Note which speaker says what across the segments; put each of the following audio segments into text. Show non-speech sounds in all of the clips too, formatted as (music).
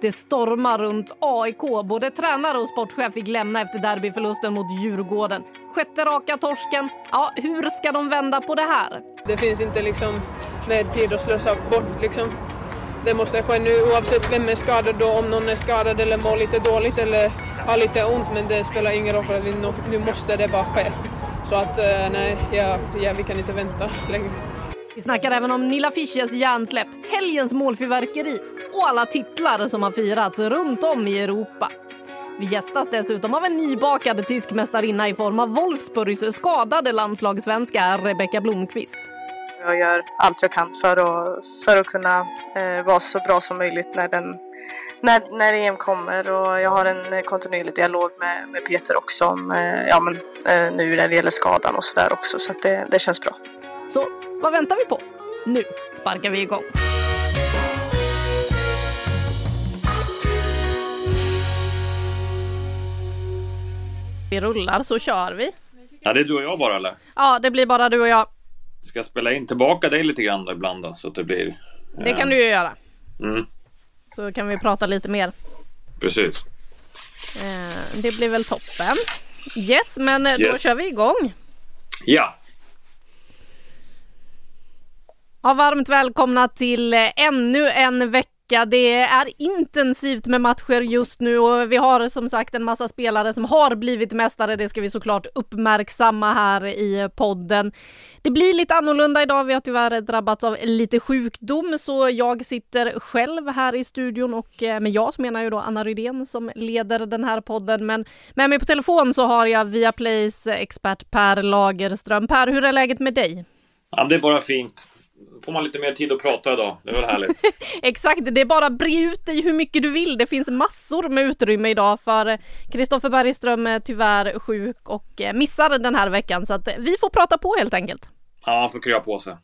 Speaker 1: Det stormar runt AIK. Både tränare och sportchef fick lämna efter derbyförlusten mot Djurgården. Sjätte raka torsken. Ja, hur ska de vända på det här?
Speaker 2: Det finns inte liksom mer tid att slösa bort. Liksom. Det måste ske nu oavsett vem är skadad då, om någon är skadad eller mår lite dåligt eller har lite ont. Men det spelar ingen roll för att vi, nu måste det bara ske. Så att eh, nej, ja, ja, vi kan inte vänta längre.
Speaker 1: Vi snackar även om Nilla Fischers hjärnsläpp, helgens målfyrverkeri och alla titlar som har firats runt om i Europa. Vi gästas dessutom av en nybakad tysk mästarinna i form av Wolfsburgs skadade landslagssvenska Rebecka Blomqvist.
Speaker 3: Jag gör allt jag kan för att, för att kunna eh, vara så bra som möjligt när, den, när, när EM kommer. Och jag har en eh, kontinuerlig dialog med, med Peter också om eh, ja, men, eh, nu när det gäller skadan och sådär också. Så att det, det känns bra.
Speaker 1: Så vad väntar vi på? Nu sparkar vi igång. Vi rullar så kör vi.
Speaker 4: Ja, det är du och jag bara eller?
Speaker 1: Ja, det blir bara du och jag.
Speaker 4: Ska jag spela in tillbaka dig lite grann då ibland då, så att det blir...
Speaker 1: Det kan du ju göra.
Speaker 4: Mm,
Speaker 1: Så kan vi prata lite mer.
Speaker 4: precis.
Speaker 1: Eh, det blir väl toppen. Yes, men eh, då
Speaker 4: Yes.
Speaker 1: kör vi igång.
Speaker 4: Ja,
Speaker 1: Ja, varmt välkomna till eh, ännu en vecka. Det är intensivt med matcher just nu och vi har som sagt en massa spelare som har blivit mästare. Det ska vi såklart uppmärksamma här i podden. Det blir lite annorlunda idag. Vi har tyvärr drabbats av lite sjukdom så jag sitter själv här i studion och eh, med jag så menar jag då Anna Rydén som leder den här podden. Men med mig på telefon så har jag Viaplays expert Per Lagerström. Per, hur är läget med dig?
Speaker 4: ja det är bara fint. Får man lite mer tid att prata idag. Det är väl härligt. (laughs)
Speaker 1: Exakt, det är bara bre ut dig hur mycket du vill. Det finns massor med utrymme idag för Kristoffer Bergström är tyvärr sjuk och eh, missar den här veckan så att vi får prata på helt enkelt.
Speaker 4: Ja, man får krya på sig.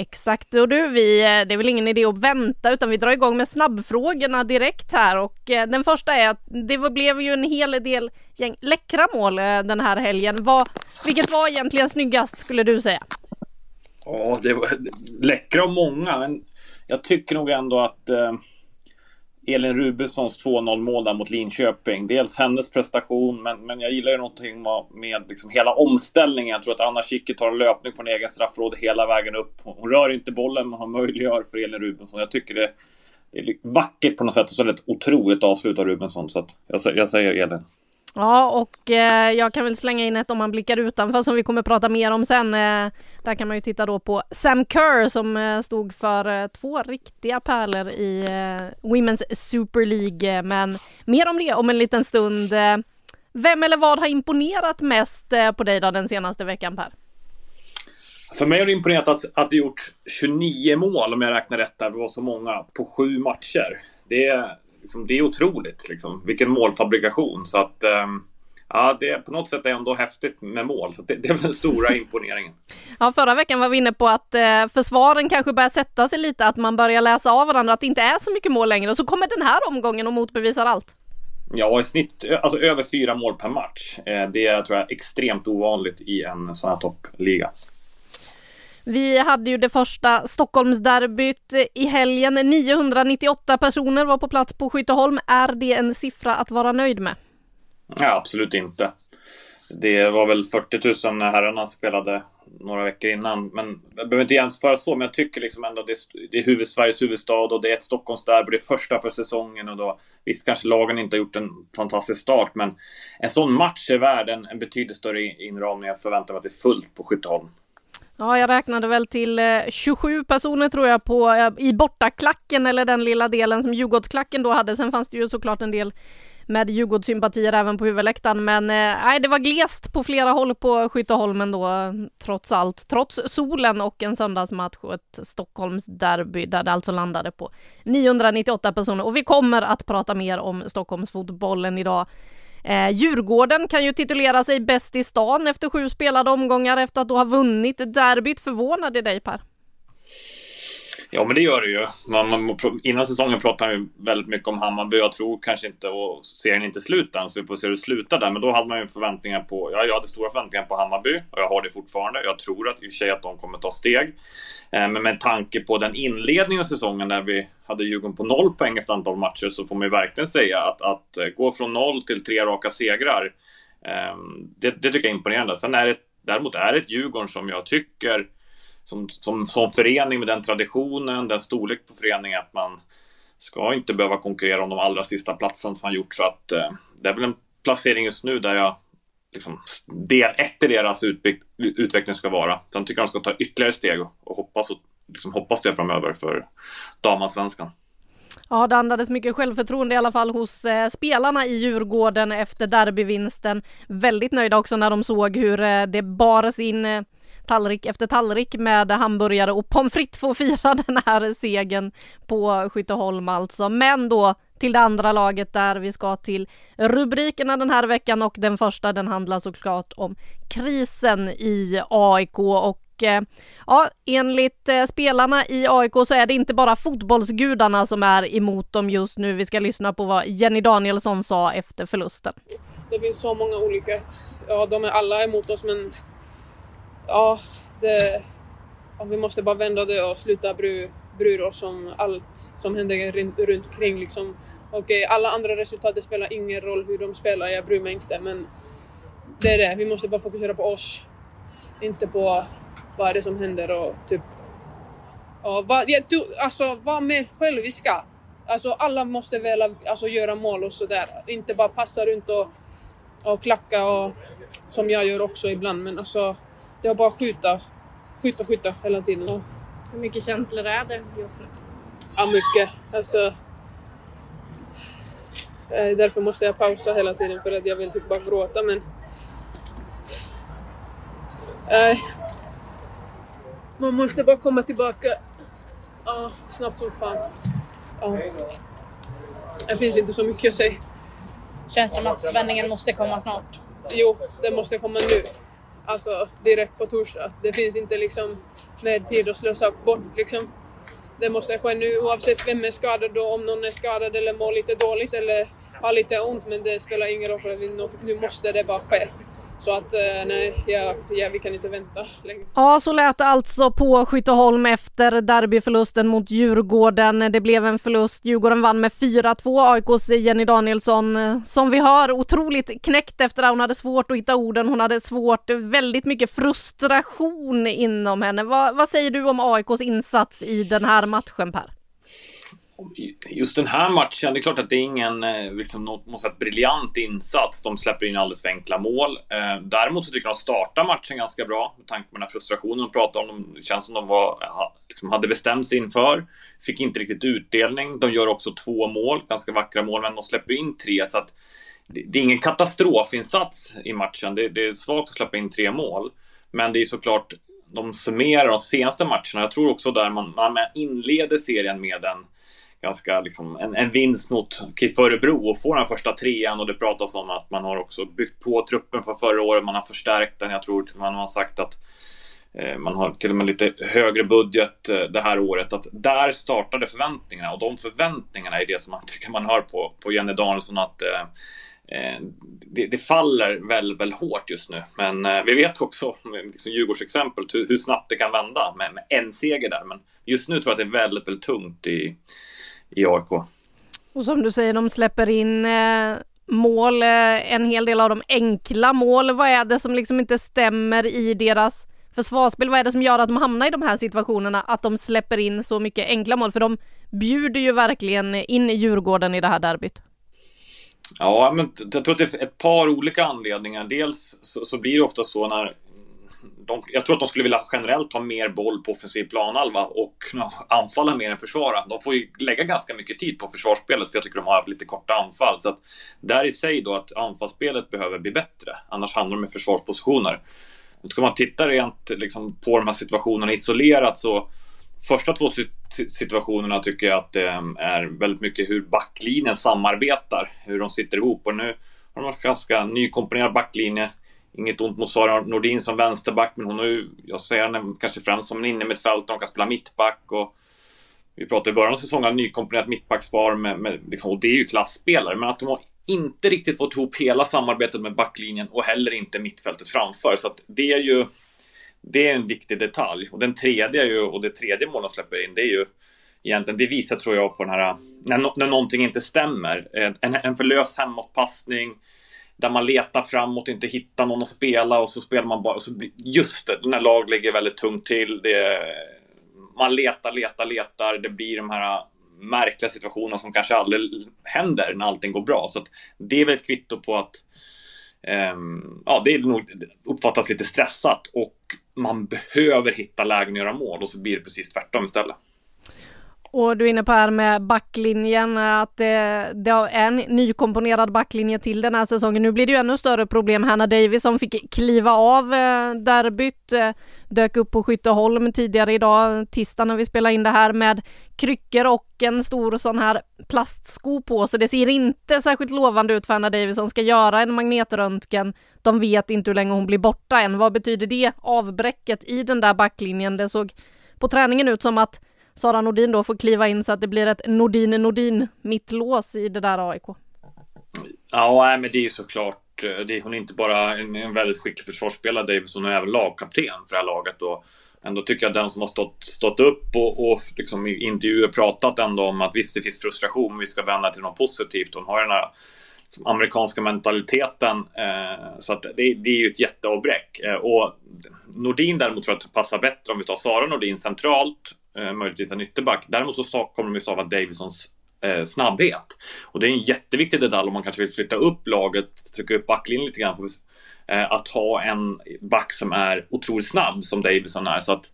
Speaker 1: Exakt, och du, vi, eh, det är väl ingen idé att vänta utan vi drar igång med snabbfrågorna direkt här och eh, den första är att det blev ju en hel del gäng läckra mål eh, den här helgen. Vad, vilket var egentligen snyggast skulle du säga?
Speaker 4: Ja, det var läckra och många. Men jag tycker nog ändå att eh, Elin Rubenssons 2-0 mål där mot Linköping. Dels hennes prestation, men, men jag gillar ju någonting med, med liksom hela omställningen. Jag tror att Anna Schicke tar en löpning från egen straffråd hela vägen upp. Hon rör inte bollen, men hon möjliggör för Elin Rubensson. Jag tycker det, det är vackert på något sätt och så är det ett otroligt avslut av Rubensson. Så att jag, jag säger Elin.
Speaker 1: Ja, och eh, jag kan väl slänga in ett om man blickar utanför som vi kommer prata mer om sen. Eh, där kan man ju titta då på Sam Kerr som eh, stod för eh, två riktiga pärlor i eh, Women's Super League. Eh, men mer om det om en liten stund. Eh, vem eller vad har imponerat mest eh, på dig då den senaste veckan Per?
Speaker 4: För mig har det imponerat att, att det gjort 29 mål, om jag räknar rätt, där det var så många, på sju matcher. Det liksom, det är otroligt, liksom. vilken målfabrikation. Så att, ehm, ja, det på något sätt är ändå häftigt med mål. Så det, det är väl den stora imponeringen.
Speaker 1: Ja, förra veckan var vi inne på att eh, försvaren kanske börjar sätta sig lite, att man börjar läsa av varandra, att det inte är så mycket mål längre. Och så kommer den här omgången och motbevisar allt.
Speaker 4: Ja, i snitt alltså över fyra mål per match. Eh, det tror jag är extremt ovanligt i en sån här toppliga.
Speaker 1: Vi hade ju det första Stockholmsderbyt i helgen. 998 personer var på plats på Skytteholm. Är det en siffra att vara nöjd med?
Speaker 4: Ja, absolut inte. Det var väl 40 000 när herrarna spelade några veckor innan. Men jag behöver inte jämföra så, men jag tycker liksom ändå det är, det är huvud, Sveriges huvudstad och det är ett Stockholmsderby. Det är första för säsongen och då visst kanske lagen inte har gjort en fantastisk start, men en sån match är värd en, en betydligt större inramning. Jag förväntar mig att det är fullt på Skytteholm.
Speaker 1: Ja, jag räknade väl till eh, 27 personer tror jag på eh, i bortaklacken eller den lilla delen som Djurgårdsklacken då hade. Sen fanns det ju såklart en del med Djurgårdssympatier även på huvudläktaren. Men eh, nej, det var glest på flera håll på Skytteholmen då, trots allt. Trots solen och en söndagsmatch och ett Stockholmsderby där det alltså landade på 998 personer. Och vi kommer att prata mer om Stockholmsfotbollen idag. Eh, Djurgården kan ju titulera sig bäst i stan efter sju spelade omgångar efter att då ha vunnit derbyt. Förvånade dig Per?
Speaker 4: Ja, men det gör det ju. Man, man, innan säsongen pratade man ju väldigt mycket om Hammarby. Jag tror kanske inte, och serien inte slut än, så vi får se hur det slutar där. Men då hade man ju förväntningar på, ja, jag hade stora förväntningar på Hammarby och jag har det fortfarande. Jag tror att i och för sig att de kommer ta steg. Eh, men med tanke på den inledningen av säsongen där vi hade Djurgården på noll poäng efter antal matcher så får man ju verkligen säga att, att eh, gå från noll till tre raka segrar, eh, det, det tycker jag är imponerande. Sen är det, däremot är det ett Djurgården som jag tycker som, som, som förening med den traditionen, den storlek på föreningen att man ska inte behöva konkurrera om de allra sista platserna som man gjort. Så att eh, det är väl en placering just nu där jag liksom, del ett i deras utveckling ska vara. Sen tycker jag de ska ta ytterligare steg och, och hoppas, och, liksom, hoppas det framöver för damallsvenskan.
Speaker 1: Ja, det andades mycket självförtroende i alla fall hos eh, spelarna i Djurgården efter derbyvinsten. Väldigt nöjda också när de såg hur eh, det bars in eh, tallrik efter tallrik med hamburgare och pommes frites för att fira (laughs) den här segern på Skytteholm alltså. Men då till det andra laget där vi ska till rubrikerna den här veckan och den första den handlar såklart om krisen i AIK och eh, ja, enligt eh, spelarna i AIK så är det inte bara fotbollsgudarna som är emot dem just nu. Vi ska lyssna på vad Jenny Danielsson sa efter förlusten.
Speaker 2: Det finns så många olika, ja de är alla emot oss men ja, det, ja, vi måste bara vända det och sluta bry, bry oss om allt som händer runt, omkring. Liksom. Okej, eh, alla andra resultat, det spelar ingen roll hur de spelar, jag bryr mig inte. Men det är det, vi måste bara fokusera på oss. Inte på vad är det som händer och typ... Ja, var, ja, du, alltså, var mer själviska. Alltså alla måste väl alltså, göra mål och sådär. Inte bara passa runt och, och klacka och som jag gör också ibland. Men alltså, det var bara skjuta, skjuta, skjuta hela tiden. Och...
Speaker 1: Hur mycket känslor är det just nu?
Speaker 2: Ja, mycket. Alltså... Därför måste jag pausa hela tiden för att jag vill typ bara gråta men... Äh, man måste bara komma tillbaka ja, snabbt som fan. Ja. Det finns inte så mycket att säga.
Speaker 5: Känns som att vändningen måste komma snart?
Speaker 2: Jo, den måste komma nu alltså direkt på torsdag. Det finns inte liksom mer tid att slösa bort liksom. Det måste ske nu oavsett vem är skadad då, om någon är skadad eller mår lite dåligt eller har lite ont men det spelar ingen roll för nu måste det bara ske. Så att eh, nej, ja, ja, vi kan inte vänta längre.
Speaker 1: Ja, så lät det alltså på Skytteholm efter derbyförlusten mot Djurgården. Det blev en förlust. Djurgården vann med 4-2. AIKs Jenny Danielsson, eh, som vi hör, otroligt knäckt efter det. Hon hade svårt att hitta orden. Hon hade svårt, väldigt mycket frustration inom henne. Va, vad säger du om AIKs insats i den här matchen, Per?
Speaker 4: Just den här matchen, det är klart att det är ingen eh, liksom, något, måste briljant insats. De släpper in alldeles för enkla mål. Eh, däremot så tycker jag att de startar matchen ganska bra med tanke på den här frustrationen de pratar om. Det känns som de var, liksom, hade bestämt sig inför. Fick inte riktigt utdelning. De gör också två mål, ganska vackra mål, men de släpper in tre. Så att det, det är ingen katastrofinsats i matchen. Det, det är svagt att släppa in tre mål. Men det är såklart, de summerar de senaste matcherna. Jag tror också där man, man inleder serien med en ganska liksom, en, en vinst mot KIF Örebro och få den första trean och det pratas om att man har också byggt på truppen från förra året, man har förstärkt den. Jag tror man har sagt att eh, man har till och med lite högre budget eh, det här året. Att där startade förväntningarna och de förväntningarna är det som man (laughs) tycker man hör på, på Jenny Danielsson att eh Eh, det, det, faller väl, väl hårt just nu. Men eh, vi vet också, eh, liksom Djurgårdsexempel, hur, hur snabbt det kan vända med, med, en seger där. Men just nu tror jag att det är väldigt, väldigt tungt i, i AIK.
Speaker 1: Och som du säger, de släpper in eh, mål, eh, en hel del av dem enkla mål. Vad är det som liksom inte stämmer i deras försvarsspel? Vad är det som gör att de hamnar i de här situationerna? Att de släpper in så mycket enkla mål? För de bjuder ju verkligen in Djurgården i det här derbyt.
Speaker 4: Ja, men jag tror att det är ett par olika anledningar. Dels så, så blir det ofta så när de, jag tror att de skulle vilja generellt ha mer boll på offensiv planhalva och (laughs) anfalla mer än försvara. De får ju lägga ganska mycket tid på försvarsspelet för jag tycker de har lite korta anfall. Så att där i sig då att anfallsspelet behöver bli bättre. Annars handlar det om försvarspositioner. Ska man titta rent liksom, på de här situationerna isolerat så första två situationerna tycker jag att det eh, är väldigt mycket hur backlinjen samarbetar, hur de sitter ihop. Och nu har de en ganska nykomponerad backlinje. Inget ont mot Sara Nordin som vänsterback, men hon har ju, jag ser henne kanske främst som en innermittfältare, hon kan spela mittback och vi pratade i början av säsongen om nykomponerat mittbackspar med, med liksom, och det är ju klassspelare, men att de har inte riktigt fått ihop hela samarbetet med backlinjen och heller inte mittfältet framför. Så att det är ju det är en viktig detalj. Och den tredje ju, och det tredje målet de släpper in, det är ju egentligen, det visar tror jag på den här, när, när någonting inte stämmer. En, en för lös hemåtpassning, där man letar framåt och inte hittar någon att spela och så spelar man bara, så just det, när lag ligger väldigt tungt till, det, man letar, letar, letar, det blir de här märkliga situationerna som kanske aldrig händer när allting går bra. Så det är väl ett kvitto på att um, ja, det är nog, uppfattas lite stressat och man behöver hitta lägen att göra mål och så blir det precis tvärtom istället.
Speaker 1: Och du är inne på här med backlinjen, att det, det är en nykomponerad backlinje till den här säsongen. Nu blir det ju ännu större problem. Hanna Davis som fick kliva av eh, derbyt, eh, dök upp på Skytteholm tidigare idag, tisdag när vi spelar in det här med kryckor och en stor sån här plastsko på så det ser inte särskilt lovande ut för Hanna Davis som ska göra en magnetröntgen. De vet inte hur länge hon blir borta än. Vad betyder det avbräcket i den där backlinjen? Det såg på träningen ut som att Sara Nordin då får kliva in så att det blir ett Nordin-Nordin mittlås i det där AIK.
Speaker 4: Ja, men det är ju såklart. Eh, det är, hon är inte bara en, en väldigt skicklig försvarsspelare, Davis, hon är även lagkapten för det här laget. Och ändå tycker jag att den som har stått, stått upp och, och liksom i intervjuer pratat ändå om att visst, det finns frustration, men vi ska vända till något positivt. Hon har den här liksom, amerikanska mentaliteten. Eh, så att det, det, är ju ett jätteavbräck. Eh, och Nordin däremot tror jag att det passar bättre om vi tar Sara Nordin centralt eh, möjligtvis en ytterback. Däremot så kommer de ju stava Davisons eh, snabbhet. Och det är en jätteviktig detalj om man kanske vill flytta upp laget, trycka upp backlinjen lite grann. För, eh, att ha en back som är otroligt snabb som Davison är. Så att,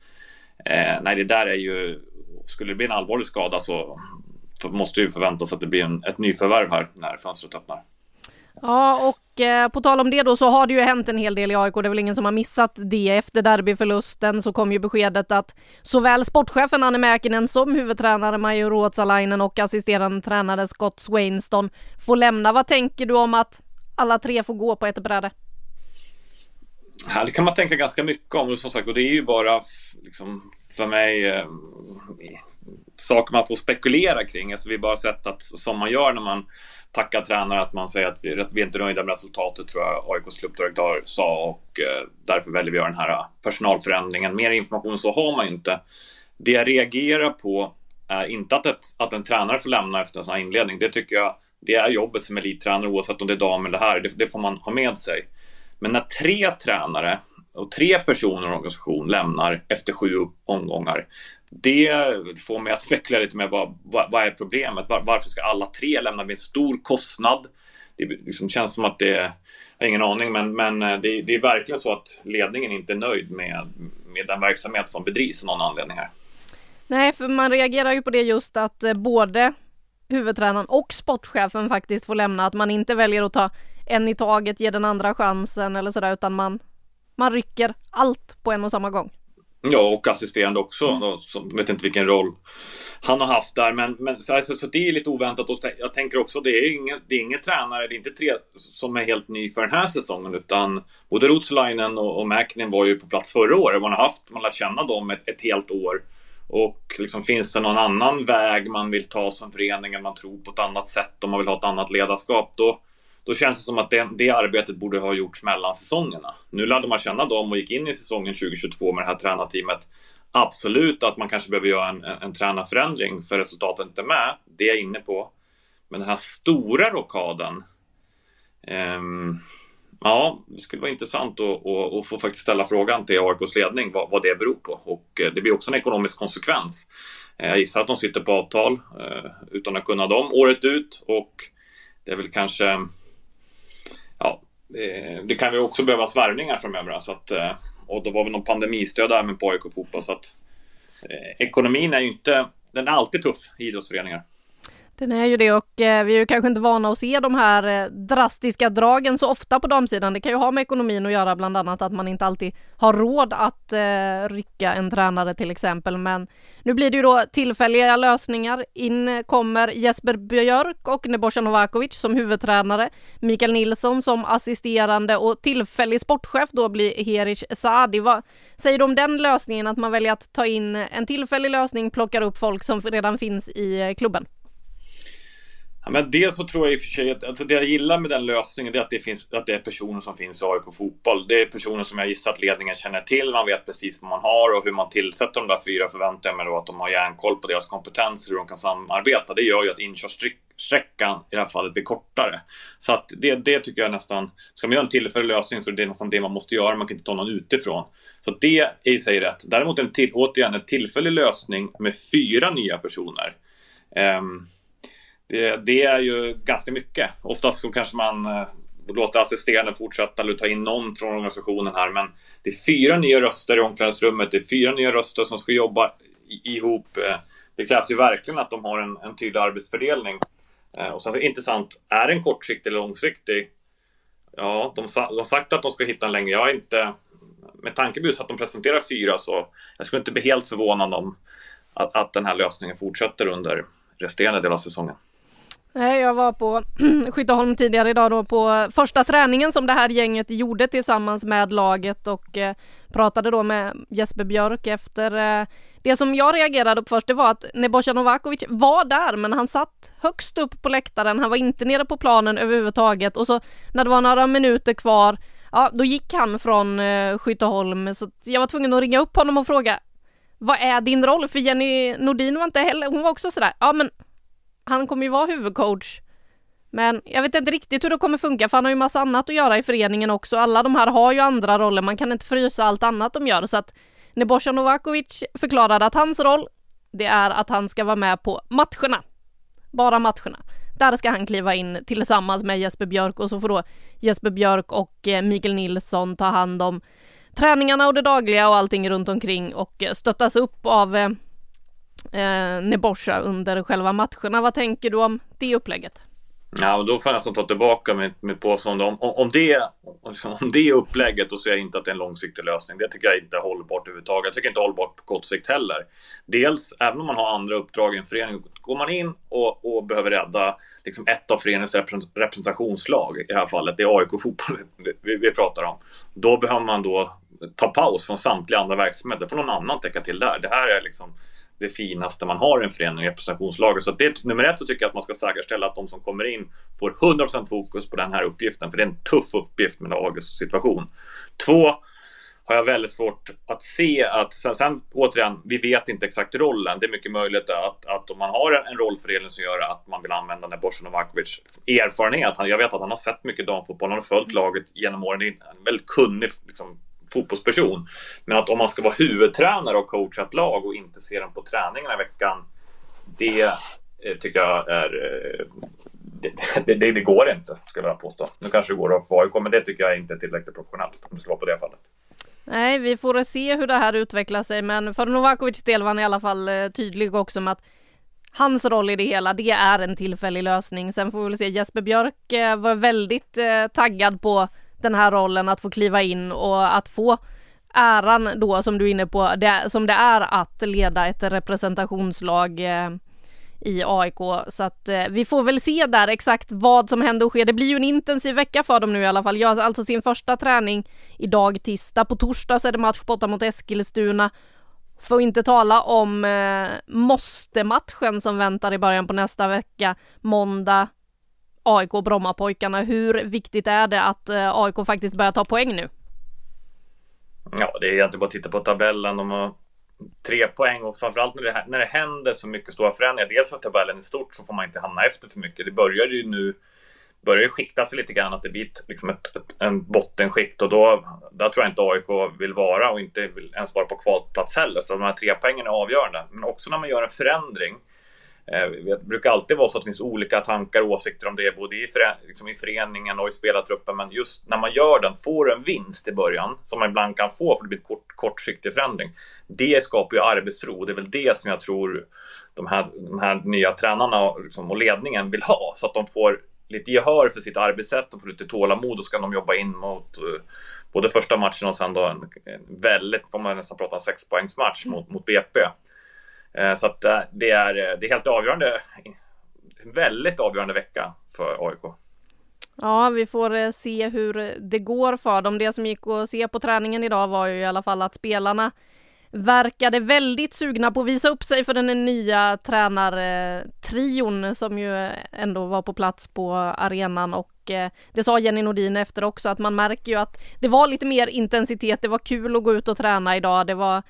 Speaker 4: eh, nej, det där är ju... Skulle det bli en allvarlig skada så måste ju förväntas att det blir en, ett nyförvärv här när fönstret öppnar.
Speaker 1: Ja, och eh, på tal om det då så har det ju hänt en hel del i AIK. Det är väl ingen som har missat det. Efter derbyförlusten så kom ju beskedet att såväl sportchefen Anne Mäkinen som huvudtränare Majo Ruotsalainen och assisterande tränare Scott Swainston får lämna. Vad tänker du om att alla tre får gå på ett bräde?
Speaker 4: Här det kan man tänka ganska mycket om. Som sagt, och det är ju bara liksom, för mig eh, saker man får spekulera kring. Alltså, vi har bara sett att som man gör när man tacka tränare att man säger att vi, är inte nöjda med resultatet tror jag AIKs klubbdirektör sa och eh, därför väljer vi att göra den här eh, personalförändringen. Mer information så har man ju inte. Det jag reagerar på är inte att, ett, att en tränare får lämna efter en sån här inledning. Det tycker jag det är jobbet som elittränare oavsett om det är dam eller här. Det, det får man ha med sig. Men när tre tränare och tre personer i en organisation lämnar efter sju omgångar. Det får mig att spekulera lite med vad, vad, vad är problemet? Var, varför ska alla tre lämna med en stor kostnad? Det liksom känns som att det, jag har ingen aning, men, men eh, det, det, är verkligen så att ledningen inte är nöjd med, med den verksamhet som bedrivs av någon anledning här.
Speaker 1: Nej, för man reagerar ju på det just att eh, både huvudtränaren och sportchefen faktiskt får lämna, att man inte väljer att ta en i taget, ge den andra chansen eller sådär, utan man man rycker allt på en och samma gång.
Speaker 4: Ja, och assisterande också. Mm. Som, vet inte vilken roll han har haft där. Men, men så, alltså, så det är lite oväntat. Och jag tänker också, det är ingen, det är ingen tränare, det är inte tre som är helt ny för den här säsongen. Utan både Rutsalainen och, och Mäkinen var ju på plats förra året. Man har haft, man lärt känna dem ett, ett helt år. Och liksom, finns det någon annan väg man vill ta som förening, eller man tror på ett annat sätt, om man vill ha ett annat ledarskap, då då känns det som att det, det, arbetet borde ha gjorts mellan säsongerna. Nu lärde man känna dem och gick in i säsongen 2022 med det här tränarteamet. Absolut att man kanske behöver göra en, en, en tränarförändring för resultatet inte är med. Det är jag inne på. Men den här stora rockaden. Um, ja, det skulle vara intressant att, att, att, få faktiskt ställa frågan till AIKs ledning vad, vad, det beror på. Och eh, det blir också en ekonomisk konsekvens. Eh, jag gissar att de sitter på avtal eh, utan att kunna dem året ut och det är väl kanske Eh, det kan ju också behövas värvningar framöver. Så att, eh, och då var väl någon pandemistöd även på AIK fotboll. Så att eh, ekonomin är ju inte, den är alltid tuff i idrottsföreningar.
Speaker 1: Den är ju det och eh, vi är ju kanske inte vana att se de här eh, drastiska dragen så ofta på damsidan. Det kan ju ha med ekonomin att göra, bland annat att man inte alltid har råd att eh, rycka en tränare till exempel. Men nu blir det ju då tillfälliga lösningar. In kommer Jesper Björk och Nebojsa Novakovic som huvudtränare, Mikael Nilsson som assisterande och tillfällig sportchef då blir Herish Saadi. Vad säger du om den lösningen, att man väljer att ta in en tillfällig lösning, plockar upp folk som redan finns i klubben?
Speaker 4: Ja, men dels så tror jag i och för sig att alltså det jag gillar med den lösningen är att det, finns, att det är personer som finns i AIK Fotboll. Det är personer som jag gissar att ledningen känner till. Man vet precis vad man har och hur man tillsätter de där fyra förväntar jag mig då att de har järnkoll på deras kompetenser, hur de kan samarbeta. Det gör ju att inkörsträckan i det här fallet blir kortare. Så att det, det tycker jag nästan, ska man göra en tillfällig lösning så är det nästan det man måste göra. Man kan inte ta någon utifrån. Så det är i sig rätt. Däremot en till, återigen en tillfällig lösning med fyra nya personer. Um, det, det, är ju ganska mycket. Oftast så kanske man låta låter assisterande fortsätta eller ta in någon från organisationen här. Men det är fyra nya röster i omklädningsrummet. Det är fyra nya röster som ska jobba ihop. Eh. Det krävs ju verkligen att de har en, en tydlig arbetsfördelning. Eh, och sen är det intressant, är den kortsiktig eller långsiktig? Ja, de har sagt att de ska hitta en längre. Jag är inte... Med tanke på att de presenterar fyra så jag skulle inte bli helt förvånad om att, att den här lösningen fortsätter under resterande del av säsongen.
Speaker 1: Nej, jag var på (clears throat) Skytteholm tidigare idag då på första träningen som det här gänget gjorde tillsammans med laget och eh, pratade då med Jesper Björk efter eh, det som jag reagerade på först det var att Nebojsa Novakovic var där men han satt högst upp på läktaren, han var inte nere på planen överhuvudtaget. Och så när det var några minuter kvar ja då gick han från eh, Skytteholm. Så jag var tvungen att ringa upp honom och fråga vad är din roll? För Jenny Nordin var inte heller, hon var också sådär, ja men han kommer ju vara huvudcoach. Men jag vet inte riktigt hur det kommer funka för han har ju massa annat att göra i föreningen också. Alla de här har ju andra roller, man kan inte frysa allt annat de gör så att Nebojsa Novakovic förklarade att hans roll det är att han ska vara med på matcherna. Bara matcherna. Där ska han kliva in tillsammans med Jesper Björk och så får då Jesper Björk och eh, Mikael Nilsson ta hand om träningarna och det dagliga och allting runt omkring och eh, stöttas upp av eh, eh, Nebosha under själva matcherna. Vad tänker du om det upplägget?
Speaker 4: Ja, och då får jag nästan ta tillbaka mitt, mitt påstående. Om, om, det, om det är upplägget, då ser jag inte att det är en långsiktig lösning. Det tycker jag inte är hållbart överhuvudtaget. Jag tycker inte hållbart på kort sikt heller. Dels, även om man har andra uppdrag i en förening, går man in och, och behöver rädda liksom ett av föreningens representationslag, i det här fallet, det är AIK fotboll vi, vi pratar om. Då behöver man då ta paus från samtliga andra verksamheter. får någon annan täcka till där. Det här är liksom det finaste man har i en förening, representationslaget. Så det, nummer ett så tycker jag att man ska säkerställa att de som kommer in får 100% fokus på den här uppgiften, för det är en tuff uppgift med lagets situation. Två, har jag väldigt svårt att se att, sen, sen återigen, vi vet inte exakt rollen. Det är mycket möjligt att, att om man har en, en rollfördelning som gör att man vill använda Nebojsa Novakovic erfarenhet. Jag vet att han har sett mycket damfotboll, han har följt laget genom åren. Det är en väldigt kunnig liksom, fotbollsperson. Men att om man ska vara huvudtränare och coacha ett lag och inte se dem på träningarna i veckan. Det eh, tycker jag är... Eh, det, (laughs) det, det, går inte, skulle jag påstå. Nu kanske det går att vara AIK, men det tycker jag inte är tillräckligt professionellt om det ska vara på det fallet.
Speaker 1: Nej, vi får se hur det här utvecklar sig, men för Novakovics del var han i alla fall eh, tydlig också med att hans roll i det hela, det är en tillfällig lösning. Sen får vi väl se, Jesper Björk eh, var väldigt eh, taggad på den här rollen att få kliva in och att få äran då som du är inne på, det, som det är att leda ett representationslag eh, i AIK. Så att eh, vi får väl se där exakt vad som händer och sker. Det blir ju en intensiv vecka för dem nu i alla fall. Jag har alltså sin första träning idag tisdag. På torsdag så är det match borta mot Eskilstuna. Får inte tala om eh, måste-matchen som väntar i början på nästa vecka. Måndag AIK Brommapojkarna. Hur viktigt är det att eh, AIK faktiskt börjar ta poäng nu?
Speaker 4: Ja, det är egentligen bara att titta på tabellen. De har tre poäng och framförallt när det, när det händer så mycket stora förändringar. Dels för tabellen är stort så får man inte hamna efter för mycket. Det börjar ju nu börjar ju skikta sig lite grann att det blir liksom ett, ett, en bottenskikt och då där tror jag inte AIK vill vara och inte vill ens vara på kvalplats heller. Så de här tre poängen är avgörande. Men också när man gör en förändring det brukar alltid vara så att det finns olika tankar och åsikter om det, både i, förä liksom i föreningen och i spelartruppen. Men just när man gör den, får en vinst i början, som man ibland kan få för det blir en kort, kortsiktig förändring. Det skapar ju arbetsro. Det är väl det som jag tror de här, de här nya tränarna liksom, och ledningen vill ha, så att de får lite gehör för sitt arbetssätt och får lite tålamod och ska de jobba in mot uh, både första matchen och sen då en, en väldigt, får man nästan prata sexpoängsmatch mot, mot BP. Eh, så att eh, det, är, eh, det är helt avgörande, väldigt avgörande vecka för AIK.
Speaker 1: Ja, vi får se hur det går för dem. Det som gick att se på träningen idag var ju i alla fall att spelarna verkade väldigt sugna på att visa upp sig för den nya tränartrion som ju ändå var på plats på arenan och det sa Jenny Nordin efter också att man märker ju att det var lite mer intensitet. Det var kul att gå ut och träna idag. Det var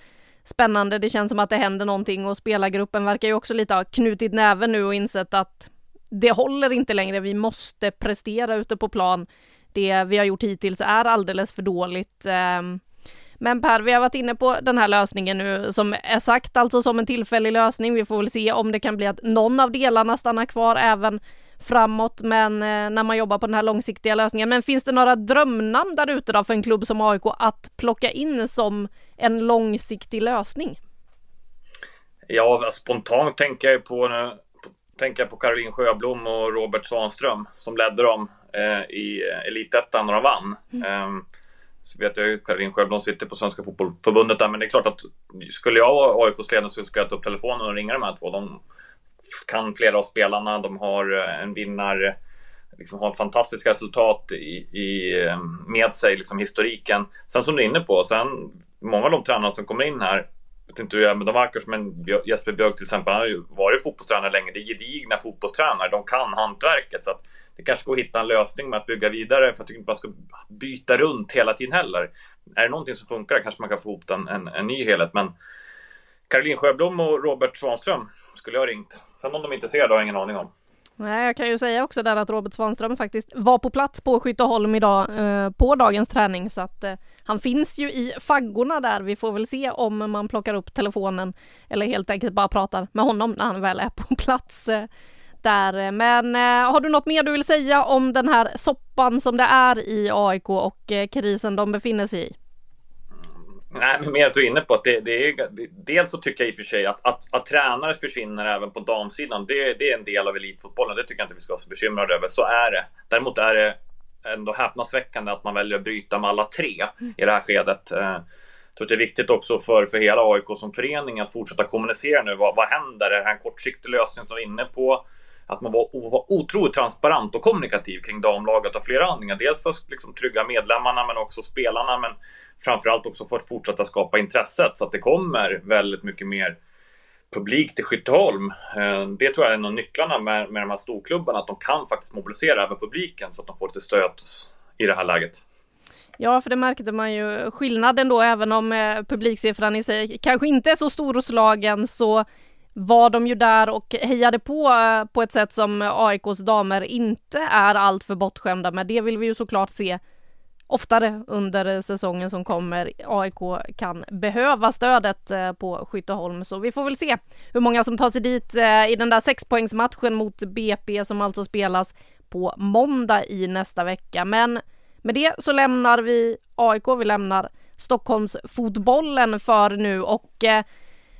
Speaker 1: spännande. Det känns som att det händer någonting och spelargruppen verkar ju också lite ha knutit näven nu och insett att det håller inte längre. Vi måste prestera ute på plan. Det vi har gjort hittills är alldeles för dåligt. Ehm, men Per, vi har varit inne på den här lösningen nu som är sagt alltså som en tillfällig lösning. Vi får väl se om det kan bli att någon av delarna stannar kvar även framåt, men eh, när man jobbar på den här långsiktiga lösningen. Men finns det några drömnamn där ute då för en klubb som AIK att plocka in som en långsiktig lösning?
Speaker 4: Ja, spontant tänker jag på, tänker jag på Caroline Sjöblom och Robert Svanström som ledde dem eh, i Elitettan när de vann. Mm. Um, så vet jag ju Karin Sjöblom sitter på Svenska Fotbollförbundet där, men det är klart att skulle jag vara AIKs ledare så skulle jag ta upp telefonen och ringa de här två. De kan flera av spelarna, de har eh, en vinnare, liksom har fantastiska resultat i, i, eh, med sig, liksom historiken. Sen som du är inne på, sen många av de tränarna som kommer in här vet inte hur jag är med de verkar som en Jesper Björk till exempel, han har ju varit fotbollstränare länge. Det är gedigna fotbollstränare, de kan hantverket. Så att det kanske går att hitta en lösning med att bygga vidare. För jag tycker inte man ska byta runt hela tiden heller. Är det någonting som funkar kanske man kan få ihop en, en, en ny helhet. Men Caroline Sjöblom och Robert Svanström skulle jag ha ringt. Sen om de inte ser det har jag ingen aning om.
Speaker 1: Nej, jag kan ju säga också där att Robert Svanström faktiskt var på plats på Skytteholm idag eh, på dagens träning så att eh, han finns ju i faggorna där. Vi får väl se om man plockar upp telefonen eller helt enkelt bara pratar med honom när han väl är på (laughs) plats eh, där. Men eh, har du något mer du vill säga om den här soppan som det är i AIK och eh, krisen de befinner sig i?
Speaker 4: Nej, men mer att du är inne på att det, det är, det, dels så tycker jag i och för sig att, att, att tränare försvinner även på damsidan. Det, det är en del av elitfotbollen. Det tycker jag inte vi ska vara så bekymrade över. Så är det. Däremot är det ändå häpnadsväckande att man väljer att bryta med alla tre i det här skedet. Eh, jag tror att det är viktigt också för, för hela AIK som förening att fortsätta kommunicera nu. Vad, vad händer? Är det här en kortsiktig lösning som vi är inne på? Att man var, var otroligt transparent och kommunikativ kring damlaget av flera anledningar. Dels för att liksom trygga medlemmarna men också spelarna. Men framförallt också för att fortsätta skapa intresset så att det kommer väldigt mycket mer publik till Skytteholm. Eh, det tror jag är en av nycklarna med, med de här storklubbarna, att de kan faktiskt mobilisera även publiken så att de får lite stöd i det här läget.
Speaker 1: Ja, för det märkte man ju skillnaden då, även om eh, publiksiffran i sig kanske inte är så stor hos lagen så var de ju där och hejade på eh, på ett sätt som AIKs damer inte är alltför bortskämda med. Det vill vi ju såklart se oftare under säsongen som kommer. AIK kan behöva stödet eh, på Skytteholm så vi får väl se hur många som tar sig dit eh, i den där sexpoängsmatchen mot BP som alltså spelas på måndag i nästa vecka. Men med det så lämnar vi AIK, vi lämnar Stockholmsfotbollen för nu och eh,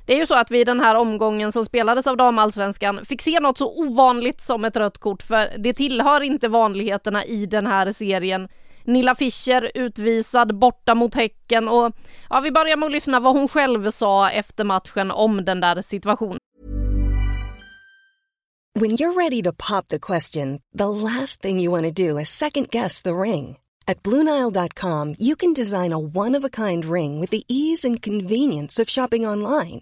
Speaker 1: det är ju så att vi i den här omgången som spelades av damallsvenskan fick se något så ovanligt som ett rött kort för det tillhör inte vanligheterna i den här serien. Nilla Fischer utvisad borta mot Häcken och ja, vi börjar med att lyssna vad hon själv sa efter matchen om den där situationen.
Speaker 6: When you're ready to pop the question, the last thing you want to do is second guess the ring. At BlueNile.com you can design a one-of-a-kind ring with the ease and convenience of shopping online.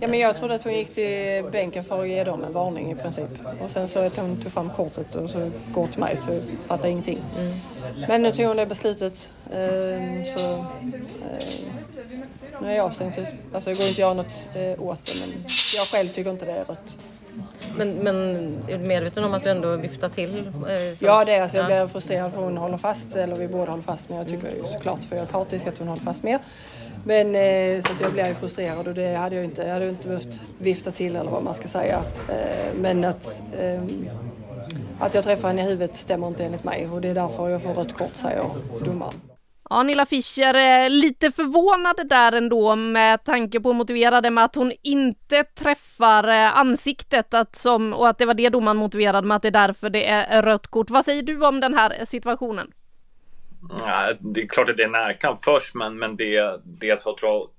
Speaker 2: Ja, men jag trodde att hon gick till bänken för att ge dem en varning i princip. Och sen så att hon tog fram kortet och så går till mig så jag fattar ingenting. Mm. Men nu tog hon det beslutet. Ehm, så, ehm,
Speaker 7: nu är jag avstängd så alltså, det går inte att göra något eh, åt det men jag själv tycker inte det är rött.
Speaker 8: Men, men är du medveten om att du ändå viftar till? Eh?
Speaker 7: Ja det är alltså, jag blir frustrerad för hon håller fast, eller vi båda håller fast men jag tycker ju såklart för jag är partisk att hon håller fast mer. Men eh, så att jag blir ju frustrerad och det hade jag inte, jag hade inte behövt vifta till eller vad man ska säga. Eh, men att, eh, att jag träffar henne i huvudet stämmer inte enligt mig och det är därför jag får rött kort säger domaren.
Speaker 1: Ja, Nilla Fischer är lite förvånad där ändå med tanke på motiverade motivera det med att hon inte träffar eh, ansiktet att som, och att det var det domaren motiverade med att det är därför det är rött kort. Vad säger du om den här situationen?
Speaker 4: Ja, det är klart att det är närkamp först, men, men det, det jag, tror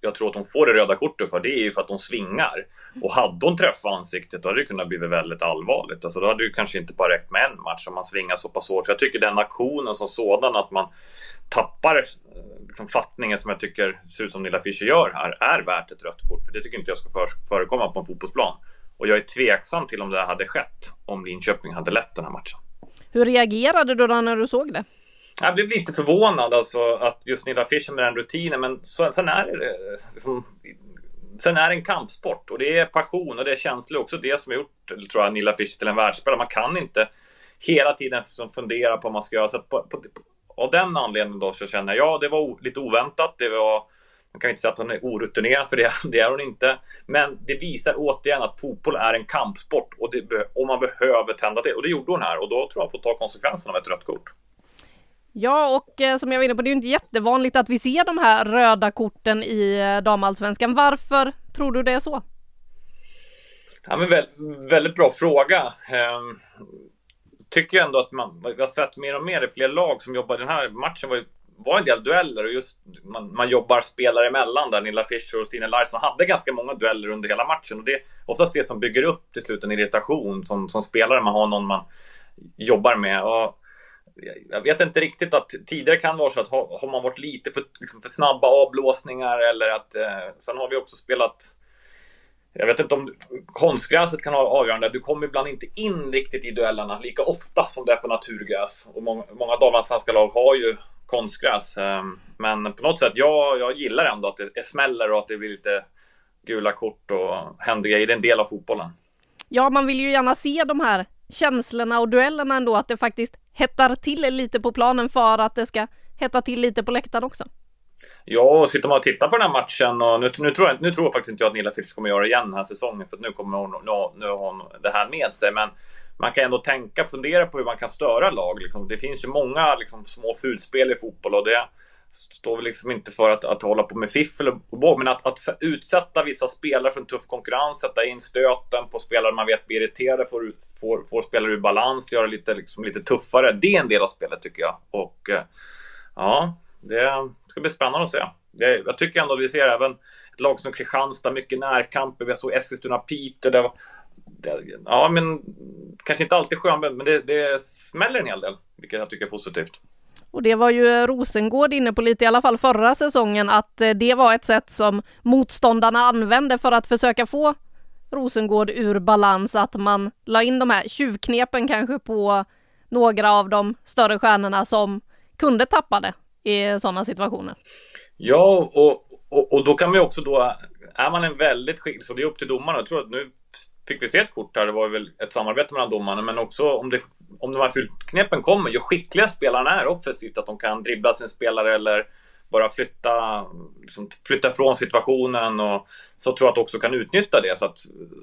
Speaker 4: jag tror att hon får det röda kortet för, det är ju för att hon svingar. Och hade hon träffat ansiktet då hade det kunnat bli väldigt allvarligt. Alltså då hade det kanske inte bara räckt med en match om man svingar så pass hårt. Så jag tycker den aktionen som sådan, att man tappar eh, liksom, fattningen som jag tycker ser ut som Nilla Fischer gör här, är värt ett rött kort. För det tycker inte jag ska förekomma på en fotbollsplan. Och jag är tveksam till om det hade skett om Linköping hade lett den här matchen.
Speaker 1: Hur reagerade du då när du såg det?
Speaker 4: Jag blev lite förvånad alltså att just Nilla Fischer med den rutinen, men så, sen är det liksom, Sen är det en kampsport och det är passion och det är känslor också det som har gjort, tror jag, Nilla Fischer till en världsspelare. Man kan inte hela tiden liksom fundera på vad man ska göra. Så på, på, av den anledningen då så känner jag, ja det var lite oväntat. Det var, man kan inte säga att hon är orutinerad för det, (laughs) det är hon inte. Men det visar återigen att fotboll är en kampsport och, det, och man behöver tända till. Och det gjorde hon här och då tror jag hon får ta konsekvenserna av ett rött kort.
Speaker 1: Ja, och eh, som jag var inne på, det är ju inte jättevanligt att vi ser de här röda korten i eh, damallsvenskan. Varför tror du det är så?
Speaker 4: Ja, men vä väldigt bra fråga. Ehm, tycker ändå att man, vi har sett mer och mer i fler lag som jobbar. Den här matchen var ju var en del dueller och just man, man jobbar spelare emellan där. Nilla Fischer och Stina Larsson hade ganska många dueller under hela matchen och det är oftast det som bygger upp till slut en irritation som, som spelare. Man har någon man jobbar med. Och jag vet inte riktigt att tidigare kan det vara så att har, man varit lite för, liksom för snabba avblåsningar eller att eh, sen har vi också spelat jag vet inte om konstgräset kan vara avgörande. Du kommer ibland inte in riktigt i duellerna lika ofta som det är på naturgräs. Och många, många svenska lag har ju konstgräs. Ehm, men på något sätt, jag, jag gillar ändå att det smäller och att det blir lite gula kort och händer grejer. Det är en del av fotbollen.
Speaker 1: Ja, man vill ju gärna se de här känslorna och duellerna ändå, att det faktiskt hettar till lite på planen för att det ska hetta till lite på läktaren också.
Speaker 4: Ja, och sitter man och tittar på den här matchen och nu, nu, tror, jag, nu tror jag faktiskt inte jag att Nilla Fischer kommer göra det igen den här säsongen för nu kommer hon, nu, nu har hon det här med sig. Men man kan ändå tänka, fundera på hur man kan störa lag. Liksom. Det finns ju många liksom, små fulspel i fotboll och det står väl liksom inte för att, att hålla på med fiffel och båg, men att, att utsätta vissa spelare för en tuff konkurrens, sätta in stöten på spelare man vet blir irriterade, får, får, får spelare ur balans, göra lite, liksom, lite tuffare. Det är en del av spelet tycker jag. Och eh, ja, det ska bli spännande att se. Det, jag tycker ändå att vi ser även ett lag som Kristianstad, mycket närkamper. Vi såg Eskilstuna-Piteå. Det, det, ja, men kanske inte alltid skön, men det, det smäller en hel del, vilket jag tycker är positivt.
Speaker 1: Och det var ju eh, Rosengård inne på lite, i alla fall förra säsongen, att eh, det var ett sätt som motståndarna använde för att försöka få Rosengård ur balans, att man la in de här tjuvknepen kanske på några av de större stjärnorna som kunde tappa det i sådana situationer.
Speaker 4: Ja, och, och, och, då kan man ju också då, är man en väldigt skicklig, så det är upp till domarna. Jag tror att nu fick vi se ett kort här, det var väl ett samarbete mellan domarna, men också om, det, om de här fulknepen kommer, ju skickliga spelarna är offensivt, att de kan dribbla sin spelare eller bara flytta, liksom, flytta från situationen och så tror jag att också kan utnyttja det. Så, att,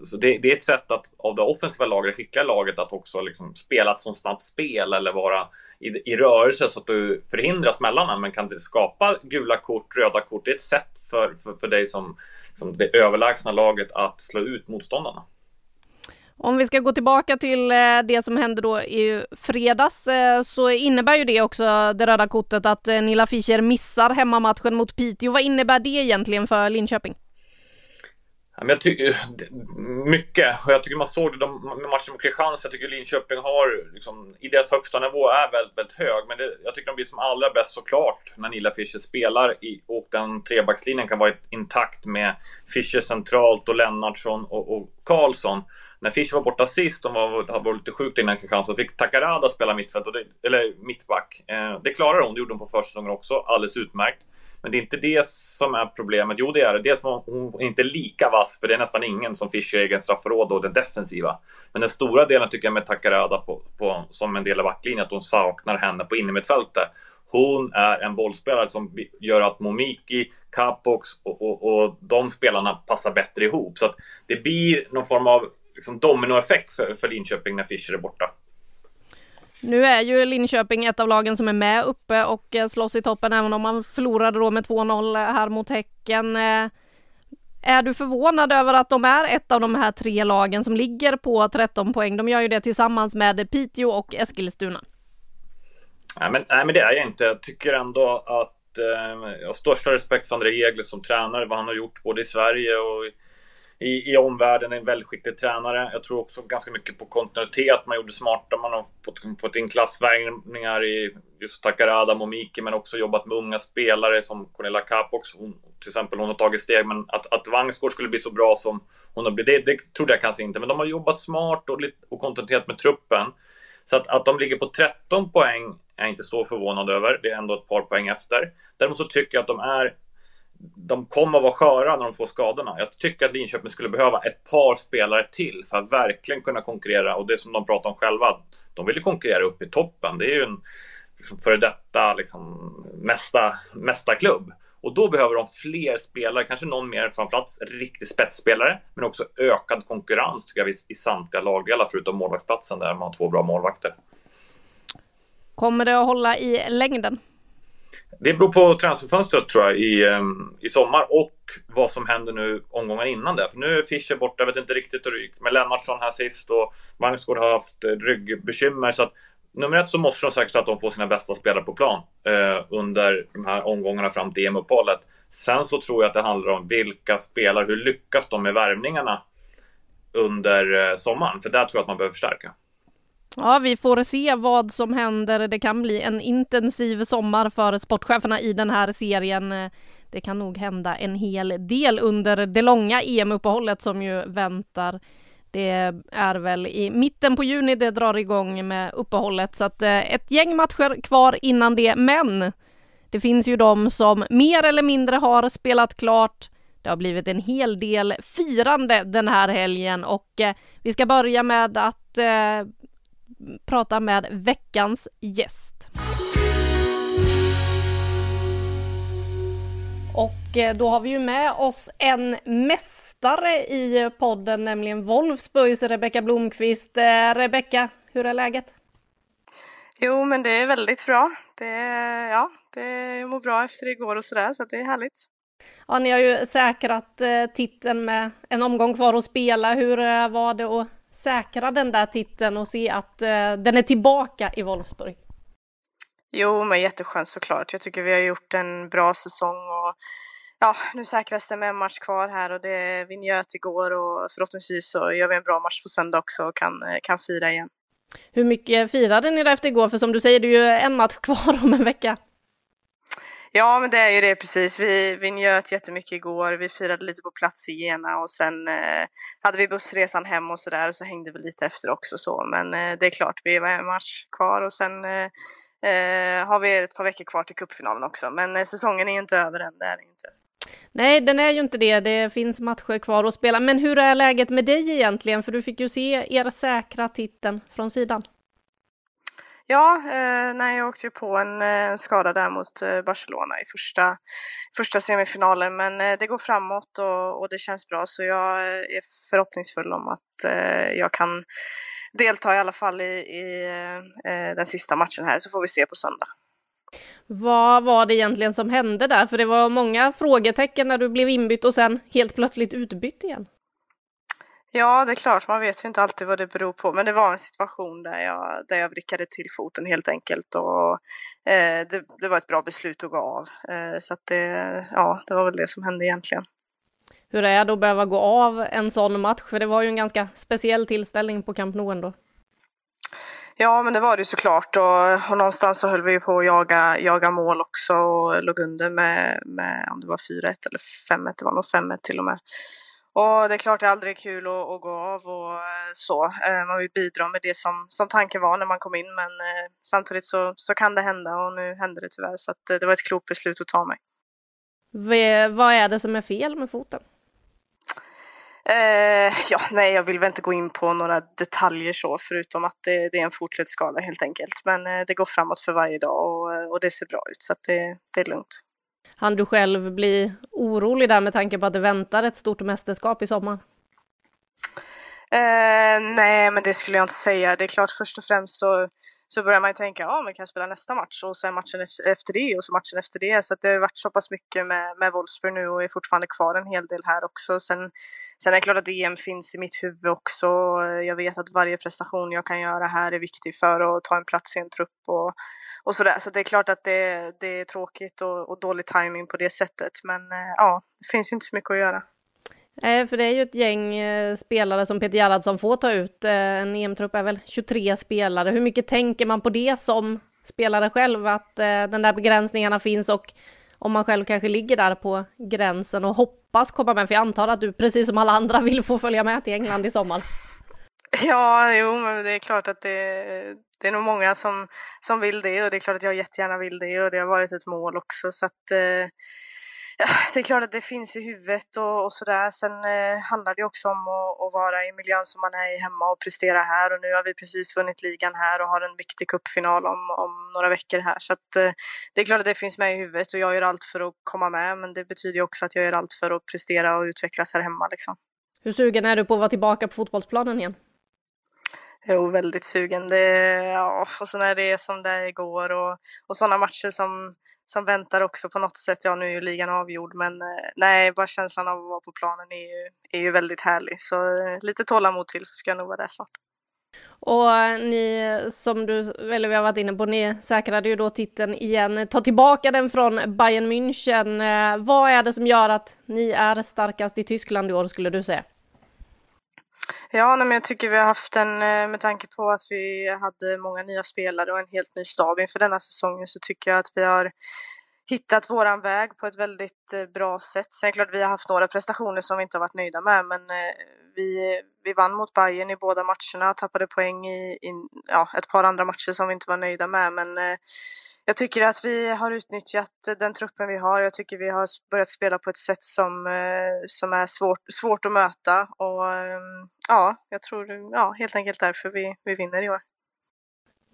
Speaker 4: så det, det, är ett sätt att, av det offensiva laget, det skickliga laget, att också liksom spela ett sånt snabbt spel eller vara i, i rörelse så att du förhindrar smällarna men kan skapa gula kort, röda kort. Det är ett sätt för, för, för dig som, som det överlägsna laget att slå ut motståndarna.
Speaker 1: Om vi ska gå tillbaka till eh, det som hände då i fredags eh, så innebär ju det också det röda kortet att eh, Nilla Fischer missar hemmamatchen mot Piteå. Vad innebär det egentligen för Linköping?
Speaker 4: jag tycker mycket, och jag tycker man såg det med matchen mot Kristianstad. Jag tycker Linköping har, liksom, i deras högsta nivå är väldigt, väldigt hög. Men det, jag tycker de blir som allra bäst såklart när Nilla Fischer spelar i, och den trebackslinjen kan vara intakt med Fischer centralt och Lennartsson och, och Karlsson när Fischer var borta sist, de var, var lite sjukt innan Kristianstad, fick Takarada spela mittfält, och det, eller mittback. Eh, det klarade hon, det gjorde hon på försäsongen också, alldeles utmärkt. Men det är inte det som är problemet. Jo, det är det. Dels var hon inte lika vass, för det är nästan ingen som Fischer egen straffområde och den defensiva. Men den stora delen tycker jag med Takarada på, på, som en del av backlinjen, att hon saknar henne på innermittfältet. Hon är en bollspelare som gör att Momiki, Capox och, och, och de spelarna passar bättre ihop. Så att det blir någon form av liksom, dominoeffekt för, för Linköping när Fischer är borta.
Speaker 1: Nu är ju Linköping ett av lagen som är med uppe och eh, slåss i toppen även om man förlorade då med 2-0 här mot Häcken. Eh, är du förvånad över att de är ett av de här tre lagen som ligger på 13 poäng? De gör ju det tillsammans med Piteå och Eskilstuna.
Speaker 4: Nej men, nej, men det är jag inte. Jag tycker ändå att eh, jag har största respekt för André Jägle som tränare, vad han har gjort både i Sverige och i, i omvärlden. En väldigt skicklig tränare. Jag tror också ganska mycket på kontinuitet. Man gjorde smarta. Man har fått, fått in klassvärvningar i just Takarada, Momiki, men också jobbat med unga spelare som Cornelia Capox. Hon, till exempel, hon har tagit steg, men att, att Vangsgård skulle bli så bra som hon har blivit, det, det trodde jag kanske inte. Men de har jobbat smart och, och kontinuitet med truppen. Så att, att de ligger på 13 poäng är jag inte så förvånad över. Det är ändå ett par poäng efter. Däremot så tycker jag att de är de kommer att vara sköra när de får skadorna. Jag tycker att Linköping skulle behöva ett par spelare till för att verkligen kunna konkurrera. Och det som de pratar om själva, de vill ju konkurrera upp i toppen. Det är ju en liksom, före detta liksom, mesta, mesta klubb. Och då behöver de fler spelare, kanske någon mer, framförallt riktig spetsspelare, men också ökad konkurrens tycker jag i, i samtliga lagdelar förutom målvaktsplatsen där man har två bra målvakter.
Speaker 1: Kommer det att hålla i längden?
Speaker 4: Det beror på transferfönstret tror jag i, ehm, i sommar och vad som händer nu omgångar innan det. För nu är Fischer borta, jag vet inte riktigt hur det gick med Lennartsson här sist och Magnusgård har haft eh, ryggbekymmer. Så att nummer ett så måste de säkerställa att de får sina bästa spelare på plan eh, under de här omgångarna fram till EM-uppehållet. Sen så tror jag att det handlar om vilka spelare, hur lyckas de med värvningarna under eh, sommaren? För där tror jag att man behöver förstärka.
Speaker 1: Ja, vi får se vad som händer. Det kan bli en intensiv sommar för sportcheferna i den här serien. Det kan nog hända en hel del under det långa EM-uppehållet som ju väntar. Det är väl i mitten på juni det drar igång med uppehållet så att eh, ett gäng matcher kvar innan det. Men det finns ju de som mer eller mindre har spelat klart. Det har blivit en hel del firande den här helgen och eh, vi ska börja med att eh, prata med veckans gäst. Och eh, då har vi ju med oss en mästare i podden, nämligen Wolfsburgs Rebecka Blomqvist. Eh, Rebecka, hur är läget?
Speaker 3: Jo, men det är väldigt bra. Det, ja, det mår bra efter igår och sådär, så det är härligt.
Speaker 1: Ja, ni har ju säkrat eh, titeln med en omgång kvar att spela. Hur var det att säkra den där titeln och se att eh, den är tillbaka i Wolfsburg?
Speaker 3: Jo, men jätteskönt såklart. Jag tycker vi har gjort en bra säsong och ja, nu säkras det med en match kvar här och det, vi njöt igår och förhoppningsvis så gör vi en bra match på söndag också och kan, eh, kan fira igen.
Speaker 1: Hur mycket firade ni efter igår? För som du säger, det är ju en match kvar om en vecka.
Speaker 3: Ja, men det är ju det precis. Vi, vi njöt jättemycket igår. Vi firade lite på plats i Gena och sen eh, hade vi bussresan hem och så där så hängde vi lite efter också så. Men eh, det är klart, vi har en match kvar och sen eh, eh, har vi ett par veckor kvar till cupfinalen också. Men eh, säsongen är ju inte över än, det är inte.
Speaker 1: Nej, den är ju inte det. Det finns matcher kvar att spela. Men hur är läget med dig egentligen? För du fick ju se er säkra titeln från sidan.
Speaker 3: Ja, eh, nej, jag åkte ju på en, eh, en skada där mot eh, Barcelona i första, första semifinalen, men eh, det går framåt och, och, det känns bra så jag eh, är förhoppningsfull om att eh, jag kan delta i alla fall i, i eh, den sista matchen här så får vi se på söndag.
Speaker 1: Vad var det egentligen som hände där? För det var många frågetecken när du blev inbytt och sen helt plötsligt utbytt igen.
Speaker 3: Ja, det är klart, man vet ju inte alltid vad det beror på, men det var en situation där jag, där jag vrickade till foten helt enkelt och eh, det, det, var ett bra beslut att gå av. Eh, så att det, ja, det var väl det som hände egentligen.
Speaker 1: Hur är det att behöva gå av en sån match? För det var ju en ganska speciell tillställning på Camp Nou ändå.
Speaker 3: Ja, men det var det ju såklart och, och någonstans så höll vi på att jaga, jaga mål också och låg under med, med om det var 4-1 eller 5-1, det var nog 5-1 till och med. Och det är klart det är aldrig kul att, att gå av och eh, så. Eh, man vill bidra med det som, som tanken var när man kom in men eh, samtidigt så, så kan det hända och nu hände det tyvärr så att det var ett klokt beslut att ta mig.
Speaker 1: Vad är det som är fel med foten?
Speaker 3: Eh, ja, nej, jag vill väl inte gå in på några detaljer så, förutom att det, det är en fortledsskada helt enkelt. Men eh, det går framåt för varje dag och, och det ser bra ut, så det, det är lugnt.
Speaker 1: Han du själv bli orolig där med tanke på att det väntar ett stort mästerskap i sommar?
Speaker 3: Eh, nej, men det skulle jag inte säga. Det är klart, först och främst så, så börjar man ju tänka, ja, men kan jag spela nästa match? Och sen matchen efter det och så matchen efter det. Så det har varit så pass mycket med, med Wolfsburg nu och är fortfarande kvar en hel del här också. Sen, sen är det klart att EM finns i mitt huvud också. Jag vet att varje prestation jag kan göra här är viktig för att ta en plats i en trupp och, och sådär. Så det är klart att det, det är tråkigt och, och dålig timing på det sättet. Men eh, ja, det finns ju inte så mycket att göra.
Speaker 1: Nej, för det är ju ett gäng eh, spelare som Peter Gerhardsson får ta ut. Eh, en EM-trupp är väl 23 spelare. Hur mycket tänker man på det som spelare själv, att den där begränsningarna finns och om man själv kanske ligger där på gränsen och hoppas komma med, för jag antar att du precis som alla andra (laughs) vill få följa med till England i sommar.
Speaker 3: Ja, jo, men det är klart att det, det är nog många som, som vill det och det är klart att jag jättegärna vill det och det har varit ett mål också så att eh, det är klart att det finns i huvudet och, och sådär. Sen eh, handlar det också om att, att, vara i miljön som man är i hemma och prestera här. Och nu har vi precis vunnit ligan här och har en viktig cupfinal om, om några veckor här. Så att, eh, det är klart att det finns med i huvudet och jag gör allt för att komma med. Men det betyder också att jag gör allt för att prestera och utvecklas här hemma. Liksom.
Speaker 1: Hur sugen är du på att vara tillbaka på fotbollsplanen igen?
Speaker 3: Jo, väldigt sugen. Det, ja, och så när det är som det är igår och, och sådana matcher som, som väntar också på något sätt. Ja, nu är ju ligan avgjord, men eh, nej, bara känslan av att vara på planen är ju, är ju väldigt härlig. Så eh, lite tålamod till så ska jag nog vara där snart.
Speaker 1: Och eh, ni, som du, eller vi har varit inne på, ni säkrade ju då titeln igen. Ta tillbaka den från Bayern München. Vad är det som gör att ni är starkast i Tyskland i år, skulle du säga?
Speaker 3: Ja, men jag tycker vi har haft en, eh, med tanke på att vi hade många nya spelare och en helt ny stab inför denna säsongen så tycker jag att vi har hittat våran väg på ett väldigt eh, bra sätt. Sen är det klart vi har haft några prestationer som vi inte har varit nöjda med, men eh, vi, vi vann mot Bayern i båda matcherna, tappade poäng i, i ja, ett par andra matcher som vi inte var nöjda med, men eh, jag tycker att vi har utnyttjat den truppen vi har. Jag tycker vi har börjat spela på ett sätt som, som är svårt, svårt att möta och ehm, ja, jag tror ja, helt enkelt därför vi, vi vinner i år.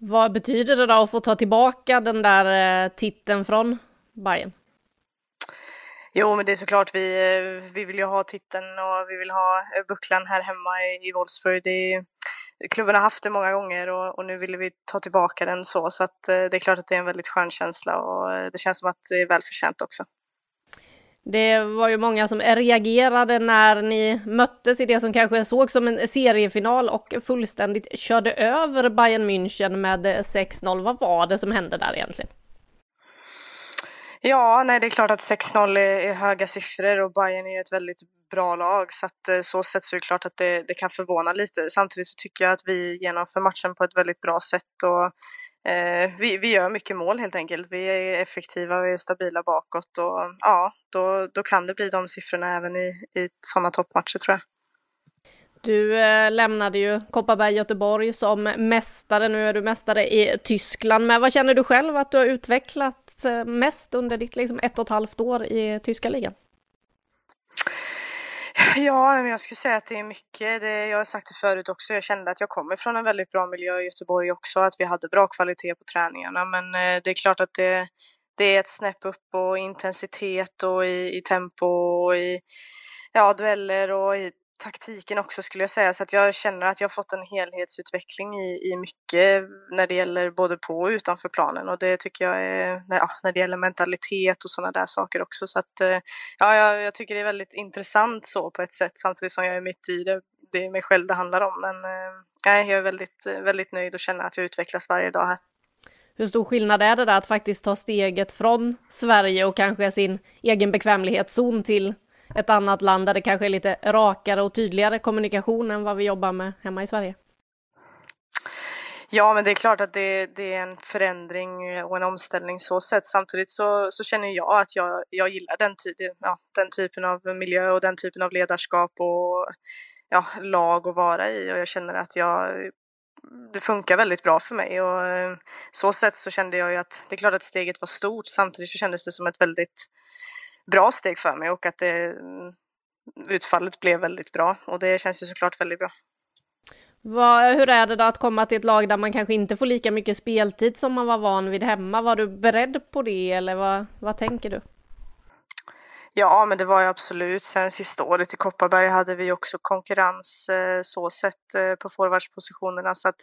Speaker 1: Vad betyder det då att få ta tillbaka den där titeln från Bayern?
Speaker 3: Jo, men det är såklart vi, eh, vi vill ju ha titeln och vi vill ha bucklan här hemma i, i Wolfsburg. Det är, klubben har haft det många gånger och, och, nu ville vi ta tillbaka den så. Så att, eh, det är klart att det är en väldigt skön känsla och eh, det känns som att det är välförtjänt också.
Speaker 1: Det var ju många som reagerade när ni möttes i det som kanske såg som en seriefinal och fullständigt körde över Bayern München med 6-0. Vad var det som hände där egentligen?
Speaker 3: Ja, nej, det är klart att 6-0 är, är, höga siffror och Bayern är ett väldigt bra lag så att eh, så sätt så är det klart att det, det, kan förvåna lite. Samtidigt så tycker jag att vi genomför matchen på ett väldigt bra sätt och eh, vi, vi gör mycket mål helt enkelt. Vi är effektiva, vi är stabila bakåt och ja, då, då kan det bli de siffrorna även i, i sådana toppmatcher tror jag.
Speaker 1: Du eh, lämnade ju Kopparberg Göteborg som mästare, nu är du mästare i Tyskland. Men vad känner du själv att du har utvecklat eh, mest under ditt liksom, ett och ett halvt år i tyska ligan?
Speaker 3: Ja, men jag skulle säga att det är mycket. Det, jag har sagt det förut också. Jag kände att jag kommer från en väldigt bra miljö i Göteborg också. Att vi hade bra kvalitet på träningarna. Men eh, det är klart att det, det är ett snäpp upp och intensitet och i, i tempo och i ja, dueller och i taktiken också skulle jag säga. Så att jag känner att jag fått en helhetsutveckling i, i mycket när det gäller både på och utanför planen. Och det tycker jag är, ja, när det gäller mentalitet och sådana där saker också. Så att eh, ja, jag, jag, tycker det är väldigt intressant så på ett sätt samtidigt som jag är mitt i det. Det är mig själv det handlar om. Men eh, nej, jag är väldigt, eh, väldigt nöjd och känner att jag utvecklas varje dag här.
Speaker 1: Hur stor skillnad är det där att faktiskt ta steget från Sverige och kanske sin egen bekvämlighetszon till ett annat land där det kanske är lite rakare och tydligare kommunikation än vad vi jobbar med hemma i Sverige?
Speaker 3: Ja, men det är klart att det, det, är en förändring och en omställning så sett. Samtidigt så, så känner jag att jag, jag gillar den, tid, ja, den typen av miljö och den typen av ledarskap och ja, lag att vara i och jag känner att jag det funkar väldigt bra för mig och eh, så sett så kände jag ju att det är klart att steget var stort samtidigt så kändes det som ett väldigt bra steg för mig och att det, mm, utfallet blev väldigt bra och det känns ju såklart väldigt bra.
Speaker 1: Vad, hur är det då att komma till ett lag där man kanske inte får lika mycket speltid som man var van vid hemma? Var du beredd på det eller vad, vad tänker du?
Speaker 3: Ja, men det var jag absolut. Sen sista året i Kopparberg hade vi också konkurrens eh, så sett eh, på forwardspositionerna. Så att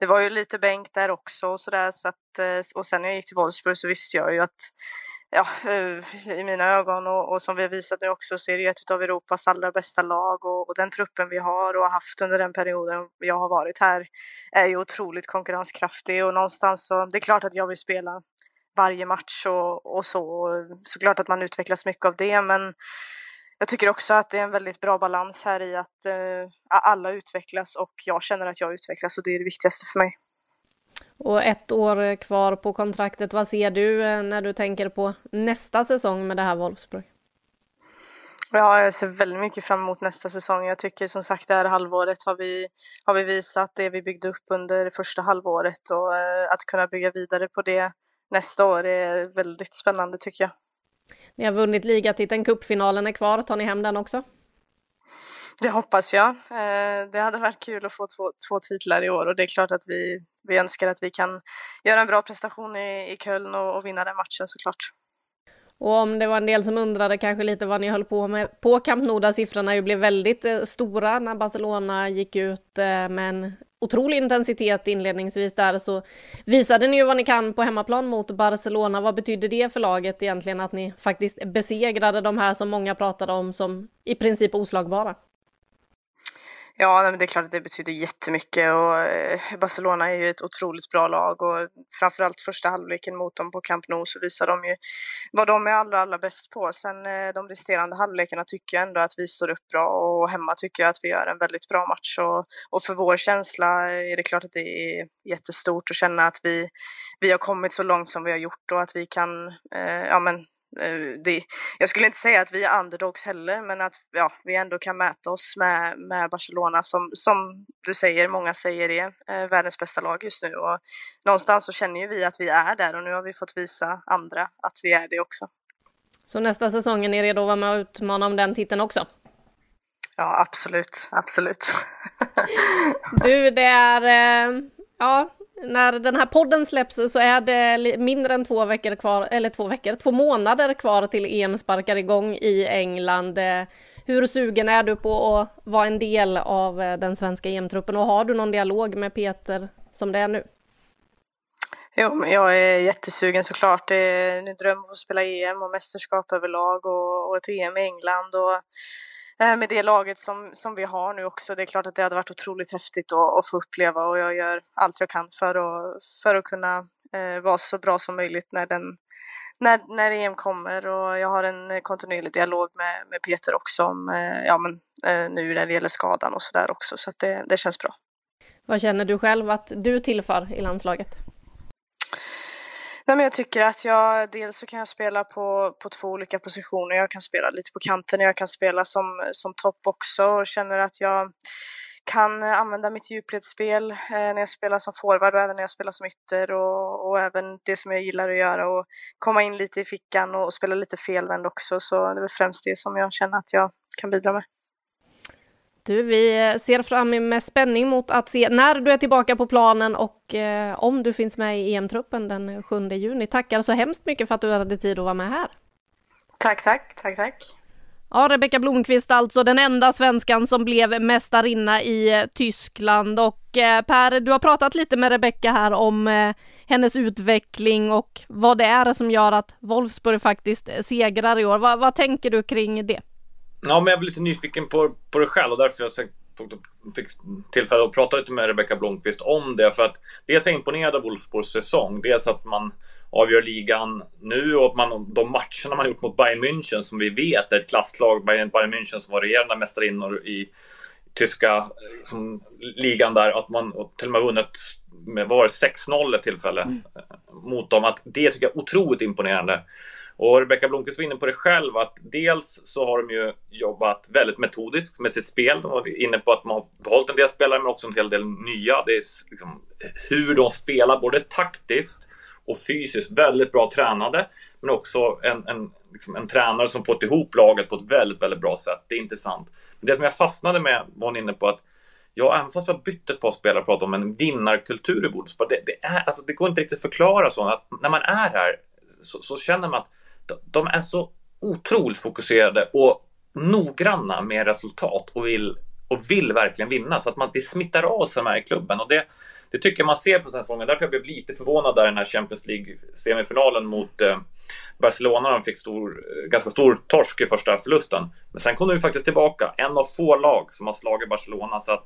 Speaker 3: det var ju lite bänk där också och sådär. Så att eh, och sen när jag gick till Wolfsburg så visste jag ju att ja, eh, i mina ögon och, och, som vi har visat nu också så är det ju ett av Europas allra bästa lag och, och, den truppen vi har och har haft under den perioden jag har varit här är ju otroligt konkurrenskraftig och någonstans så det är klart att jag vill spela varje match och, och så. Såklart att man utvecklas mycket av det men jag tycker också att det är en väldigt bra balans här i att eh, alla utvecklas och jag känner att jag utvecklas och det är det viktigaste för mig.
Speaker 1: Och ett år kvar på kontraktet. Vad ser du eh, när du tänker på nästa säsong med det här Wolfsburg?
Speaker 3: Ja, jag ser väldigt mycket fram emot nästa säsong. Jag tycker som sagt det här halvåret har vi, har vi visat det vi byggde upp under första halvåret och eh, att kunna bygga vidare på det nästa år är väldigt spännande tycker jag.
Speaker 1: Ni har vunnit ligatiteln, cupfinalen är kvar. Tar ni hem den också?
Speaker 3: Det hoppas jag. Eh, det hade varit kul att få två, två titlar i år och det är klart att vi, vi önskar att vi kan göra en bra prestation i, i Köln och, och vinna den matchen såklart.
Speaker 1: Och om det var en del som undrade kanske lite vad ni höll på med på Camp Nou, där siffrorna ju blev väldigt eh, stora när Barcelona gick ut eh, med en otrolig intensitet inledningsvis där, så visade ni ju vad ni kan på hemmaplan mot Barcelona. Vad betyder det för laget egentligen att ni faktiskt besegrade de här som många pratade om som i princip oslagbara?
Speaker 3: Ja, men det är klart att det betyder jättemycket och eh, Barcelona är ju ett otroligt bra lag och framförallt första halvleken mot dem på Camp Nou så visar de ju vad de är allra, allra bäst på. Sen eh, de resterande halvlekarna tycker jag ändå att vi står upp bra och hemma tycker jag att vi gör en väldigt bra match och, och för vår känsla är det klart att det är jättestort att känna att vi, vi har kommit så långt som vi har gjort och att vi kan, eh, ja men det, jag skulle inte säga att vi är underdogs heller, men att ja, vi ändå kan mäta oss med, med Barcelona som, som du säger, många säger är eh, världens bästa lag just nu. Och någonstans så känner ju vi att vi är där och nu har vi fått visa andra att vi är det också.
Speaker 1: Så nästa säsong är ni redo att vara med och utmana om den titeln också?
Speaker 3: Ja, absolut, absolut. (laughs)
Speaker 1: du, det är, eh, ja, när den här podden släpps så är det mindre än två veckor kvar, eller två veckor, två månader kvar till EM sparkar igång i England. Eh, hur sugen är du på att vara en del av eh, den svenska EM-truppen och har du någon dialog med Peter som det är nu?
Speaker 3: Jo, men jag är jättesugen såklart. Det är en dröm att spela EM och mästerskap överlag och, och ett EM i England. Och Eh, med det laget som, som vi har nu också. Det är klart att det hade varit otroligt häftigt att, att få uppleva och jag gör allt jag kan för att, för att kunna eh, vara så bra som möjligt när, den, när, när EM kommer och jag har en kontinuerlig dialog med, med Peter också om eh, ja, men, eh, nu när det gäller skadan och sådär också så att det, det känns bra.
Speaker 1: Vad känner du själv att du tillför i landslaget?
Speaker 3: Nej, men jag tycker att jag dels så kan jag spela på, på två olika positioner. Jag kan spela lite på kanten och jag kan spela som, som topp också och känner att jag kan använda mitt djupledsspel eh, när jag spelar som forward och även när jag spelar som ytter och, och även det som jag gillar att göra och komma in lite i fickan och, och spela lite felvänd också. Så det är väl främst det som jag känner att jag kan bidra med.
Speaker 1: Du, vi ser fram med spänning mot att se när du är tillbaka på planen och eh, om du finns med i EM-truppen den 7 juni. Tackar så hemskt mycket för att du hade tid att vara med här.
Speaker 3: Tack, tack, tack, tack.
Speaker 1: Ja, Rebecka Blomqvist alltså den enda svenskan som blev mästarinna i eh, Tyskland och eh, Per, du har pratat lite med Rebecka här om eh, hennes utveckling och vad det är som gör att Wolfsburg faktiskt segrar i år. Va, vad tänker du kring det?
Speaker 4: Ja, men jag blir lite nyfiken på, på det själv och därför jag fick tillfälle att prata lite med Rebecka Blomqvist om det. För att dels är jag imponerad av Wolfsburgs säsong. Dels att man avgör ligan nu och att man, de matcherna man gjort mot Bayern München som vi vet är ett klasslag. Bayern, Bayern München som var regerande mästarinnor i, tyska liksom, ligan där, att man till och med vunnit med var 6-0 ett tillfälle mm. mot dem. Att det tycker jag är otroligt imponerande. Och Rebecka Blomqvist var inne på det själv att dels så har de ju jobbat väldigt metodiskt med sitt spel. De var inne på att man har behållit en del spelare men också en hel del nya. Det är liksom hur de spelar både taktiskt och fysiskt väldigt bra tränade. Men också en, en, liksom en tränare som fått ihop laget på ett väldigt, väldigt bra sätt. Det är intressant. Men det som jag fastnade med var hon inne på att Ja, även fast vi har bytt ett par spelare och pratat om en vinnarkultur i Wolfsburg. Det, det, är, alltså, det går inte riktigt att förklara så. Att när man är här så, så känner man att de är så otroligt fokuserade och noggranna med resultat och vill, och vill verkligen vinna. Så att man, det smittar av sig här i klubben. Och det, det tycker jag man ser på säsongen. Därför jag blev lite förvånad där i den här Champions League-semifinalen mot eh, Barcelona. De fick stor, eh, ganska stor torsk i första förlusten. Men sen kom de ju faktiskt tillbaka. En av få lag som har slagit Barcelona. Så att,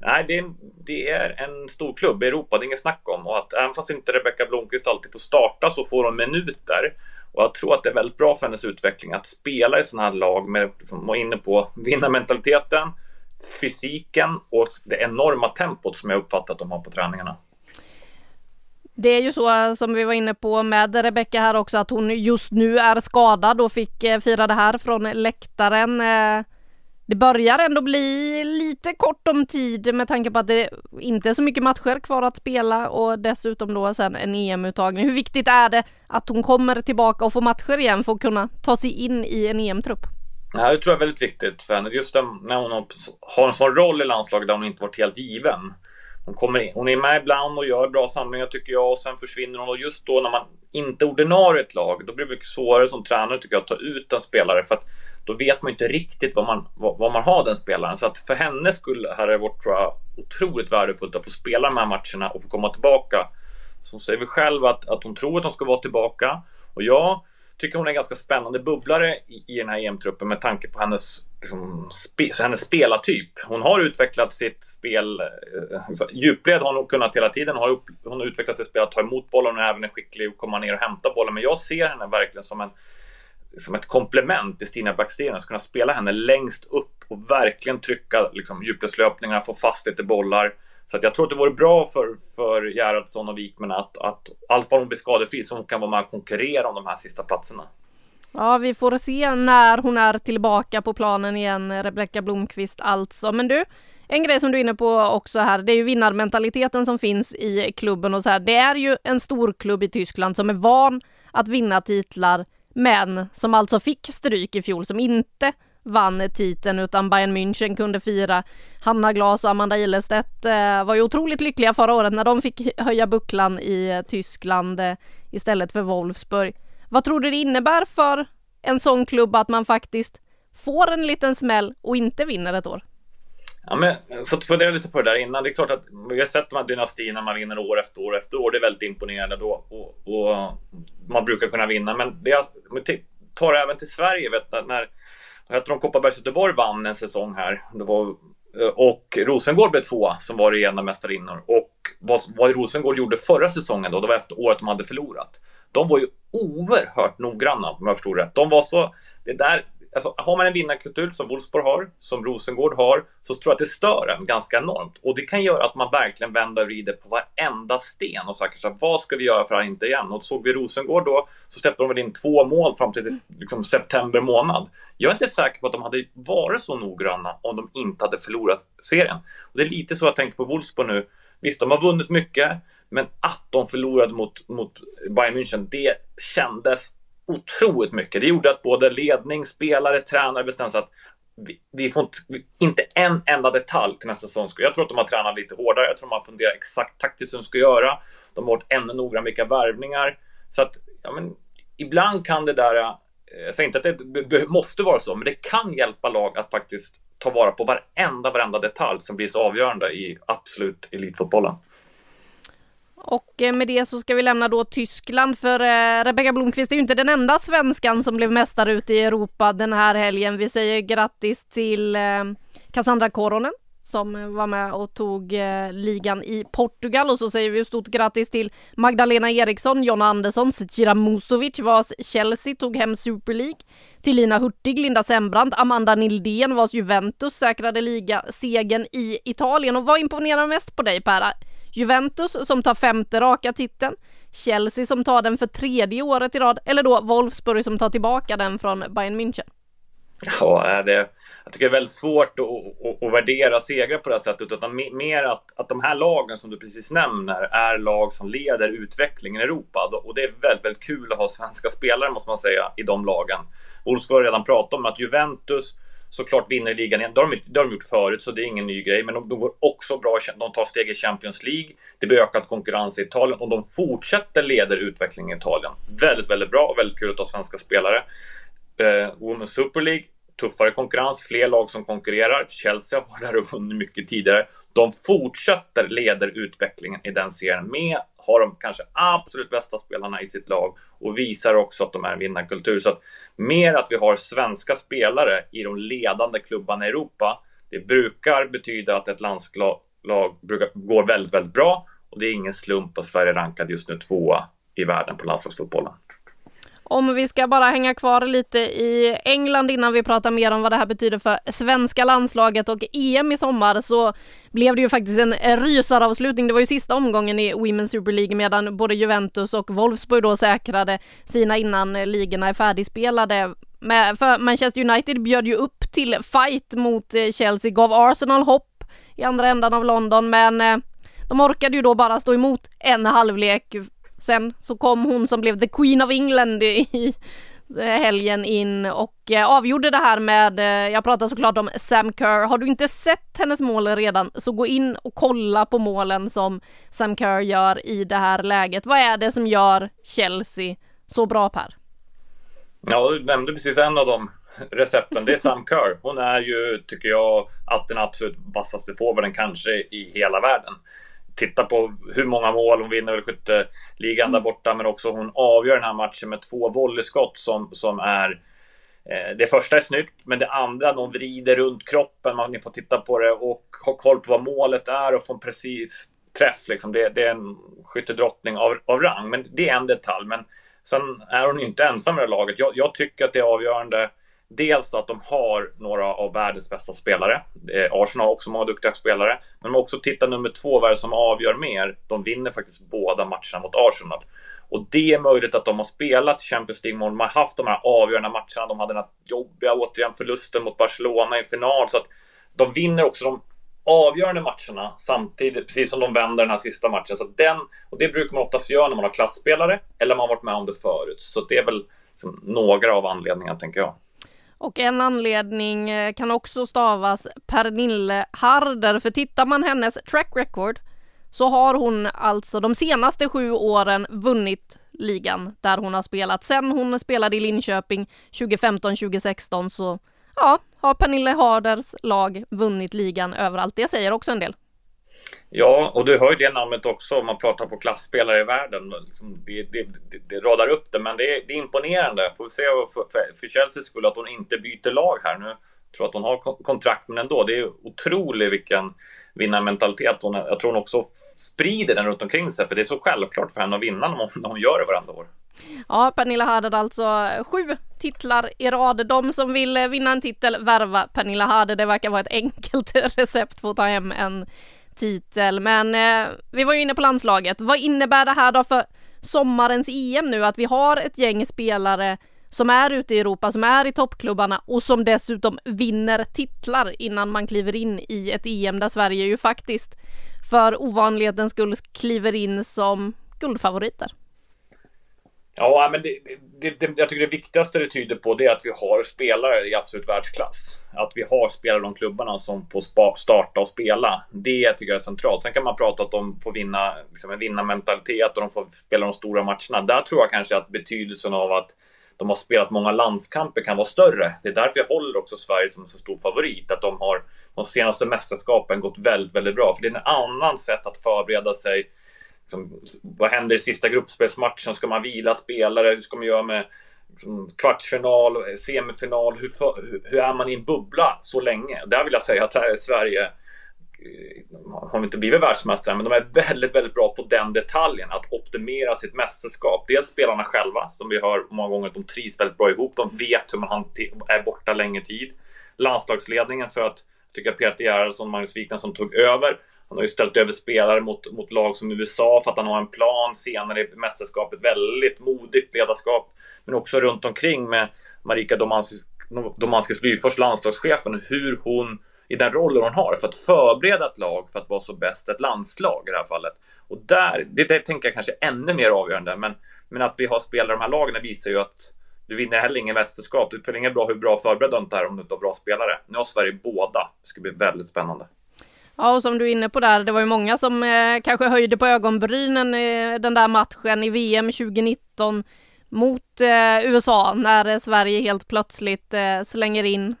Speaker 4: nej, det är, det är en stor klubb i Europa, det är inget snack om. Och att även fast inte Rebecka Blomqvist alltid får starta så får hon minuter. Och jag tror att det är väldigt bra för hennes utveckling att spela i sådana här lag med, liksom, var inne på, vinnarmentaliteten, fysiken och det enorma tempot som jag uppfattat att de har på träningarna.
Speaker 1: Det är ju så eh, som vi var inne på med Rebecka här också att hon just nu är skadad och fick eh, fira det här från läktaren. Eh, det börjar ändå bli lite kort om tid med tanke på att det inte är så mycket matcher kvar att spela och dessutom då sen en EM-uttagning. Hur viktigt är det att hon kommer tillbaka och får matcher igen för att kunna ta sig in i en EM-trupp?
Speaker 4: Det här tror jag är väldigt viktigt för henne. Just när hon har en sån roll i landslaget där hon inte varit helt given. Hon, kommer in, hon är med ibland och gör bra samlingar tycker jag och sen försvinner hon och just då när man inte ordinarie ett lag då blir det mycket svårare som tränare tycker jag att ta ut en spelare för att då vet man inte riktigt vad man, vad, vad man har den spelaren. Så att för hennes skull här är det varit, tror jag, otroligt värdefullt att få spela de här matcherna och få komma tillbaka. Så säger vi själv att, att hon tror att hon ska vara tillbaka och jag tycker hon är en ganska spännande bubblare i, i den här EM-truppen med tanke på hennes, liksom, spe, hennes spelartyp. Hon har utvecklat sitt spel. Eh, djupled har hon kunnat hela tiden. Har hon har utvecklat sitt spel att ta emot bollen och även är skicklig att komma ner och hämta bollen. Men jag ser henne verkligen som en som ett komplement till Stina Backstenius. att kunna spela henne längst upp och verkligen trycka liksom, djupledslöpningar, få fast lite bollar. Så att jag tror att det vore bra för, för Gerhardsson och Wikman att, att allt vad hon blir skadefri så hon kan vara med och konkurrera om de här sista platserna.
Speaker 1: Ja, vi får se när hon är tillbaka på planen igen, Rebecka Blomqvist alltså. Men du, en grej som du är inne på också här, det är ju vinnarmentaliteten som finns i klubben och så här. Det är ju en stor klubb i Tyskland som är van att vinna titlar, men som alltså fick stryk i fjol, som inte vann titeln utan Bayern München kunde fira. Hanna Glas och Amanda Ilestedt eh, var ju otroligt lyckliga förra året när de fick höja bucklan i eh, Tyskland eh, istället för Wolfsburg. Vad tror du det innebär för en sån klubb att man faktiskt får en liten smäll och inte vinner ett år?
Speaker 4: Ja, men, så att fundera lite på det där innan. Det är klart att vi har sett de här dynastierna man vinner år efter år efter år. Det är väldigt imponerande då och, och man brukar kunna vinna. Men det är, tar det även till Sverige. Vet, när jag tror Kopparbergs Göteborg vann en säsong här. Det var, eh, och Rosengård blev tvåa som var regerande mästarinnor. Och vad, vad Rosengård gjorde förra säsongen då, det var efter året de hade förlorat. De var ju oerhört noggranna om jag förstod rätt. De var så, det där, alltså, har man en vinnarkultur som Wolfsburg har, som Rosengård har, så tror jag att det stör en ganska enormt. Och det kan göra att man verkligen vänder och vrider på varenda sten och säger så vad ska vi göra för att inte igen? Och såg vi Rosengård då, så släppte de väl in två mål fram till liksom, september månad. Jag är inte säker på att de hade varit så noggranna om de inte hade förlorat serien. Och det är lite så jag tänker på Wolfsburg nu. Visst, de har vunnit mycket, men att de förlorade mot, mot Bayern München, det kändes otroligt mycket. Det gjorde att både ledning, spelare, tränare bestämde sig att vi, vi får inte, inte, en enda detalj till nästa säsong. Jag tror att de har tränat lite hårdare. Jag tror de har funderat exakt taktiskt hur de ska göra. De har varit ännu noggrannare med vilka värvningar. Så att, ja, men, ibland kan det där, eh, jag säger inte att det måste vara så, men det kan hjälpa lag att faktiskt ta vara på varenda, varenda detalj som blir så avgörande i absolut elitfotbollen.
Speaker 1: Och eh, med det så ska vi lämna då Tyskland för eh, Rebecka Blomqvist är ju inte den enda svenskan som blev mästare ute i Europa den här helgen. Vi säger grattis till eh, Cassandra Koronen som var med och tog ligan i Portugal och så säger vi stort grattis till Magdalena Eriksson, Jonna Andersson, Zecira Musovic vars Chelsea tog hem Super League, till Lina Hurtig, Linda Sembrant, Amanda Nildén vars Juventus säkrade ligasegern i Italien och vad imponerar mest på dig Per? Juventus som tar femte raka titeln, Chelsea som tar den för tredje året i rad eller då Wolfsburg som tar tillbaka den från Bayern München?
Speaker 4: Ja, det, jag tycker det är väldigt svårt att, att, att värdera segrar på det här sättet. Utan mer att, att de här lagen som du precis nämner är lag som leder utvecklingen i Europa. Och det är väldigt, väldigt kul att ha svenska spelare måste man säga i de lagen. Wolfsburg har redan pratat om att Juventus såklart vinner ligan igen. Det har, de, det har de gjort förut, så det är ingen ny grej. Men de, de går också bra. De tar steg i Champions League. Det blir ökad konkurrens i Italien och de fortsätter leda utvecklingen i Italien. Väldigt, väldigt bra och väldigt kul att ha svenska spelare. Eh, Women's Super League tuffare konkurrens, fler lag som konkurrerar. Chelsea har varit där och vunnit mycket tidigare. De fortsätter leder utvecklingen i den serien med, har de kanske absolut bästa spelarna i sitt lag och visar också att de är en vinnarkultur. Så att mer att vi har svenska spelare i de ledande klubbarna i Europa, det brukar betyda att ett landslag brukar, går väldigt, väldigt bra och det är ingen slump att Sverige rankad just nu tvåa i världen på landslagsfotbollen.
Speaker 1: Om vi ska bara hänga kvar lite i England innan vi pratar mer om vad det här betyder för svenska landslaget och EM i sommar så blev det ju faktiskt en rysaravslutning. Det var ju sista omgången i Women's Super League medan både Juventus och Wolfsburg då säkrade sina innan ligorna är färdigspelade. För Manchester United bjöd ju upp till fight mot eh, Chelsea, gav Arsenal hopp i andra ändan av London men eh, de orkade ju då bara stå emot en halvlek Sen så kom hon som blev the Queen of England i eh, helgen in och eh, avgjorde det här med, eh, jag pratar såklart om Sam Kerr. Har du inte sett hennes mål redan så gå in och kolla på målen som Sam Kerr gör i det här läget. Vad är det som gör Chelsea så bra Per?
Speaker 4: Ja, du nämnde precis en av de recepten. Det är Sam (laughs) Kerr. Hon är ju, tycker jag, att den absolut vassaste forwarden kanske i hela världen titta på hur många mål hon vinner väl skytteligan där borta, men också hon avgör den här matchen med två volleyskott som, som är eh, det första är snyggt, men det andra, de vrider runt kroppen, man, ni får titta på det och ha koll på vad målet är och få en precis träff. Liksom. Det, det är en skyttedrottning av, av rang, men det är en detalj. Men sen är hon ju inte ensam i det laget. Jag, jag tycker att det är avgörande Dels då att de har några av världens bästa spelare. Eh, Arsenal har också många duktiga spelare. Men om man också tittar nummer två, vad är det som avgör mer? De vinner faktiskt båda matcherna mot Arsenal. Och det är möjligt att de har spelat Champions League-mål. De har haft de här avgörande matcherna. De hade den här jobbiga, återigen, förlusten mot Barcelona i final. Så att de vinner också de avgörande matcherna samtidigt, precis som de vänder den här sista matchen. Så den, och det brukar man oftast göra när man har klassspelare eller man har varit med om det förut. Så det är väl liksom några av anledningarna, tänker jag.
Speaker 1: Och en anledning eh, kan också stavas Pernille Harder, för tittar man hennes track record så har hon alltså de senaste sju åren vunnit ligan där hon har spelat. Sen hon spelade i Linköping 2015-2016 så ja, har Pernille Harders lag vunnit ligan överallt. Det säger också en del.
Speaker 4: Ja, och du hör ju det namnet också om man pratar på klassspelare i världen. Liksom, det, det, det, det, radar upp det, men det är, det är imponerande. Får vi se för, för, för Chelseas skull att hon inte byter lag här nu. Jag tror att hon har kontrakt, men ändå. Det är otroligt vilken vinnarmentalitet hon Jag tror hon också sprider den runt omkring sig, för det är så självklart för henne att vinna när hon, när hon gör det varandra år.
Speaker 1: Ja, Pernilla Harder alltså sju titlar i rad. De som vill vinna en titel, värva Pernilla Harder. Det verkar vara ett enkelt (laughs) recept för att ta hem en titel. Men eh, vi var ju inne på landslaget. Vad innebär det här då för sommarens EM nu? Att vi har ett gäng spelare som är ute i Europa, som är i toppklubbarna och som dessutom vinner titlar innan man kliver in i ett EM där Sverige ju faktiskt för ovanlighetens skull kliver in som guldfavoriter.
Speaker 4: Ja, men det, det, det, jag tycker det viktigaste det tyder på det är att vi har spelare i absolut världsklass. Att vi har spelare i de klubbarna som får spa, starta och spela. Det tycker jag är centralt. Sen kan man prata om att de får vinna liksom en vinnarmentalitet och de får spela de stora matcherna. Där tror jag kanske att betydelsen av att de har spelat många landskamper kan vara större. Det är därför jag håller också Sverige som en så stor favorit. Att de har de senaste mästerskapen gått väldigt, väldigt bra. För det är en annan sätt att förbereda sig liksom, vad händer i sista gruppspelsmatchen? Ska man vila spelare? Hur ska man göra med liksom, kvartsfinal, semifinal? Hur, för, hur, hur, är man i en bubbla så länge? Där vill jag säga att här är Sverige eh, har de inte blivit världsmästare, men de är väldigt, väldigt bra på den detaljen, att optimera sitt mästerskap. Dels spelarna själva, som vi hör många gånger, de trivs väldigt bra ihop. De vet hur man är borta länge tid. Landslagsledningen för att, jag tycker Peter Gerhardsson och Magnus Wikner som tog över, han har ju ställt över spelare mot, mot lag som USA för att han har en plan senare i mästerskapet. Väldigt modigt ledarskap. Men också runt omkring med Marika Domanskis, Lyfors, landslagschefen, hur hon i den rollen hon har för att förbereda ett lag för att vara så bäst ett landslag i det här fallet. Och där, det, det tänker jag kanske ännu mer avgörande. Men, men att vi har spelare i de här lagen visar ju att du vinner heller ingen mästerskap. Det spelar ingen bra hur bra förberedd du inte är om du inte har bra spelare. Nu har Sverige båda. Det ska bli väldigt spännande.
Speaker 1: Ja, och som du är inne på där, det var ju många som eh, kanske höjde på ögonbrynen eh, den där matchen i VM 2019 mot eh, USA när eh, Sverige helt plötsligt eh, slänger in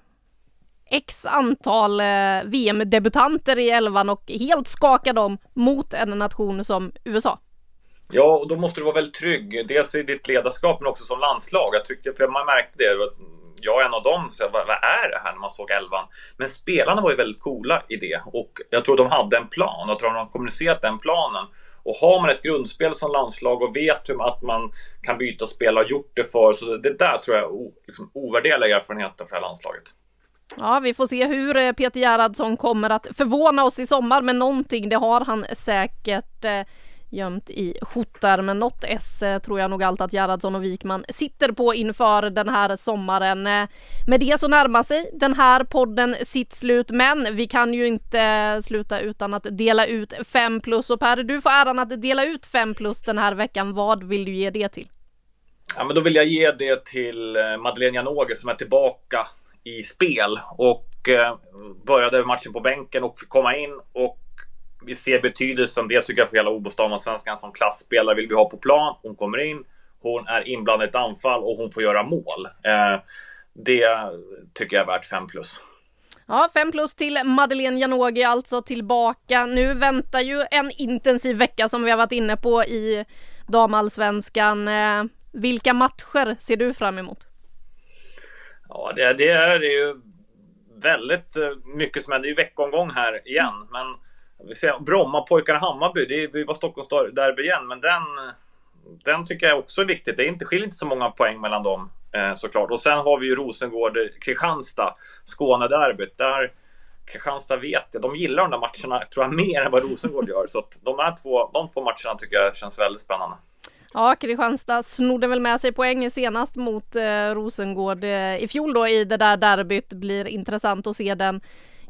Speaker 1: x antal eh, VM-debutanter i elvan och helt skakar dem mot en nation som USA.
Speaker 4: Ja, och då måste du vara väldigt trygg. Dels i ditt ledarskap men också som landslag. Jag tyckte, för man märkte det. Jag är en av dem, så jag, vad, vad är det här när man såg elvan? Men spelarna var ju väldigt coola i det och jag tror de hade en plan. och Jag tror de har kommunicerat den planen. Och har man ett grundspel som landslag och vet hur att man kan byta spel och har gjort det för så det där tror jag är liksom, ovärderliga erfarenheter för det här landslaget.
Speaker 1: Ja, vi får se hur eh, Peter Gerhardsson kommer att förvåna oss i sommar, men någonting det har han säkert eh, gömt i skjortärmen. Något S eh, tror jag nog allt att Gerhardsson och Wikman sitter på inför den här sommaren. Eh, med det så närmar sig den här podden sitt slut, men vi kan ju inte eh, sluta utan att dela ut 5 plus. Och Per, du får äran att dela ut 5 plus den här veckan. Vad vill du ge det till?
Speaker 4: Ja, men då vill jag ge det till Madeleine Janogy som är tillbaka i spel och började matchen på bänken och fick komma in och vi ser betydelsen, dels tycker jag för hela OBO-Svenskan som klassspelare vill vi ha på plan. Hon kommer in, hon är inblandad i ett anfall och hon får göra mål. Eh, det tycker jag är värt 5 plus.
Speaker 1: Ja, 5 plus till Madeleine Janogy alltså tillbaka. Nu väntar ju en intensiv vecka som vi har varit inne på i damallsvenskan. Eh, vilka matcher ser du fram emot?
Speaker 4: Ja, det, det är ju väldigt eh, mycket som händer. Det är veckomgång här igen. Mm. Men vi ser Brommapojkarna Hammarby, det, är, det var Stockholms derby igen. Men den, den tycker jag också är viktig. Det är inte, skiljer inte så många poäng mellan dem eh, såklart. Och sen har vi ju Rosengård, eh, Kristianstad, Skånederbyt. Där Kristianstad vet jag, de gillar de där matcherna tror jag mer än vad Rosengård gör. Så att de här två, de två matcherna tycker jag känns väldigt spännande.
Speaker 1: Ja, Kristianstad snodde väl med sig poäng senast mot eh, Rosengård eh, i fjol då i det där derbyt. Blir intressant att se den.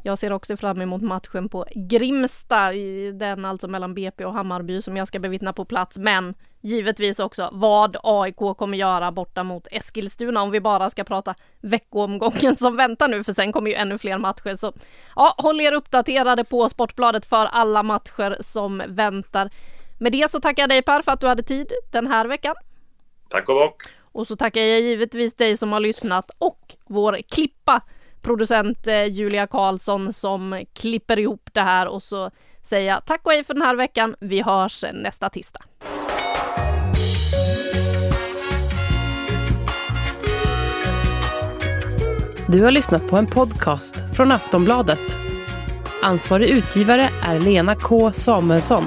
Speaker 1: Jag ser också fram emot matchen på Grimsta, den alltså mellan BP och Hammarby som jag ska bevittna på plats. Men givetvis också vad AIK kommer göra borta mot Eskilstuna om vi bara ska prata veckoomgången som väntar nu för sen kommer ju ännu fler matcher. Så ja, håll er uppdaterade på Sportbladet för alla matcher som väntar. Med det så tackar jag dig Per för att du hade tid den här veckan.
Speaker 4: Tack och bock.
Speaker 1: Och så tackar jag givetvis dig som har lyssnat och vår klippa producent eh, Julia Karlsson som klipper ihop det här och så säger jag tack och hej för den här veckan. Vi hörs nästa tisdag.
Speaker 9: Du har lyssnat på en podcast från Aftonbladet. Ansvarig utgivare är Lena K Samuelsson.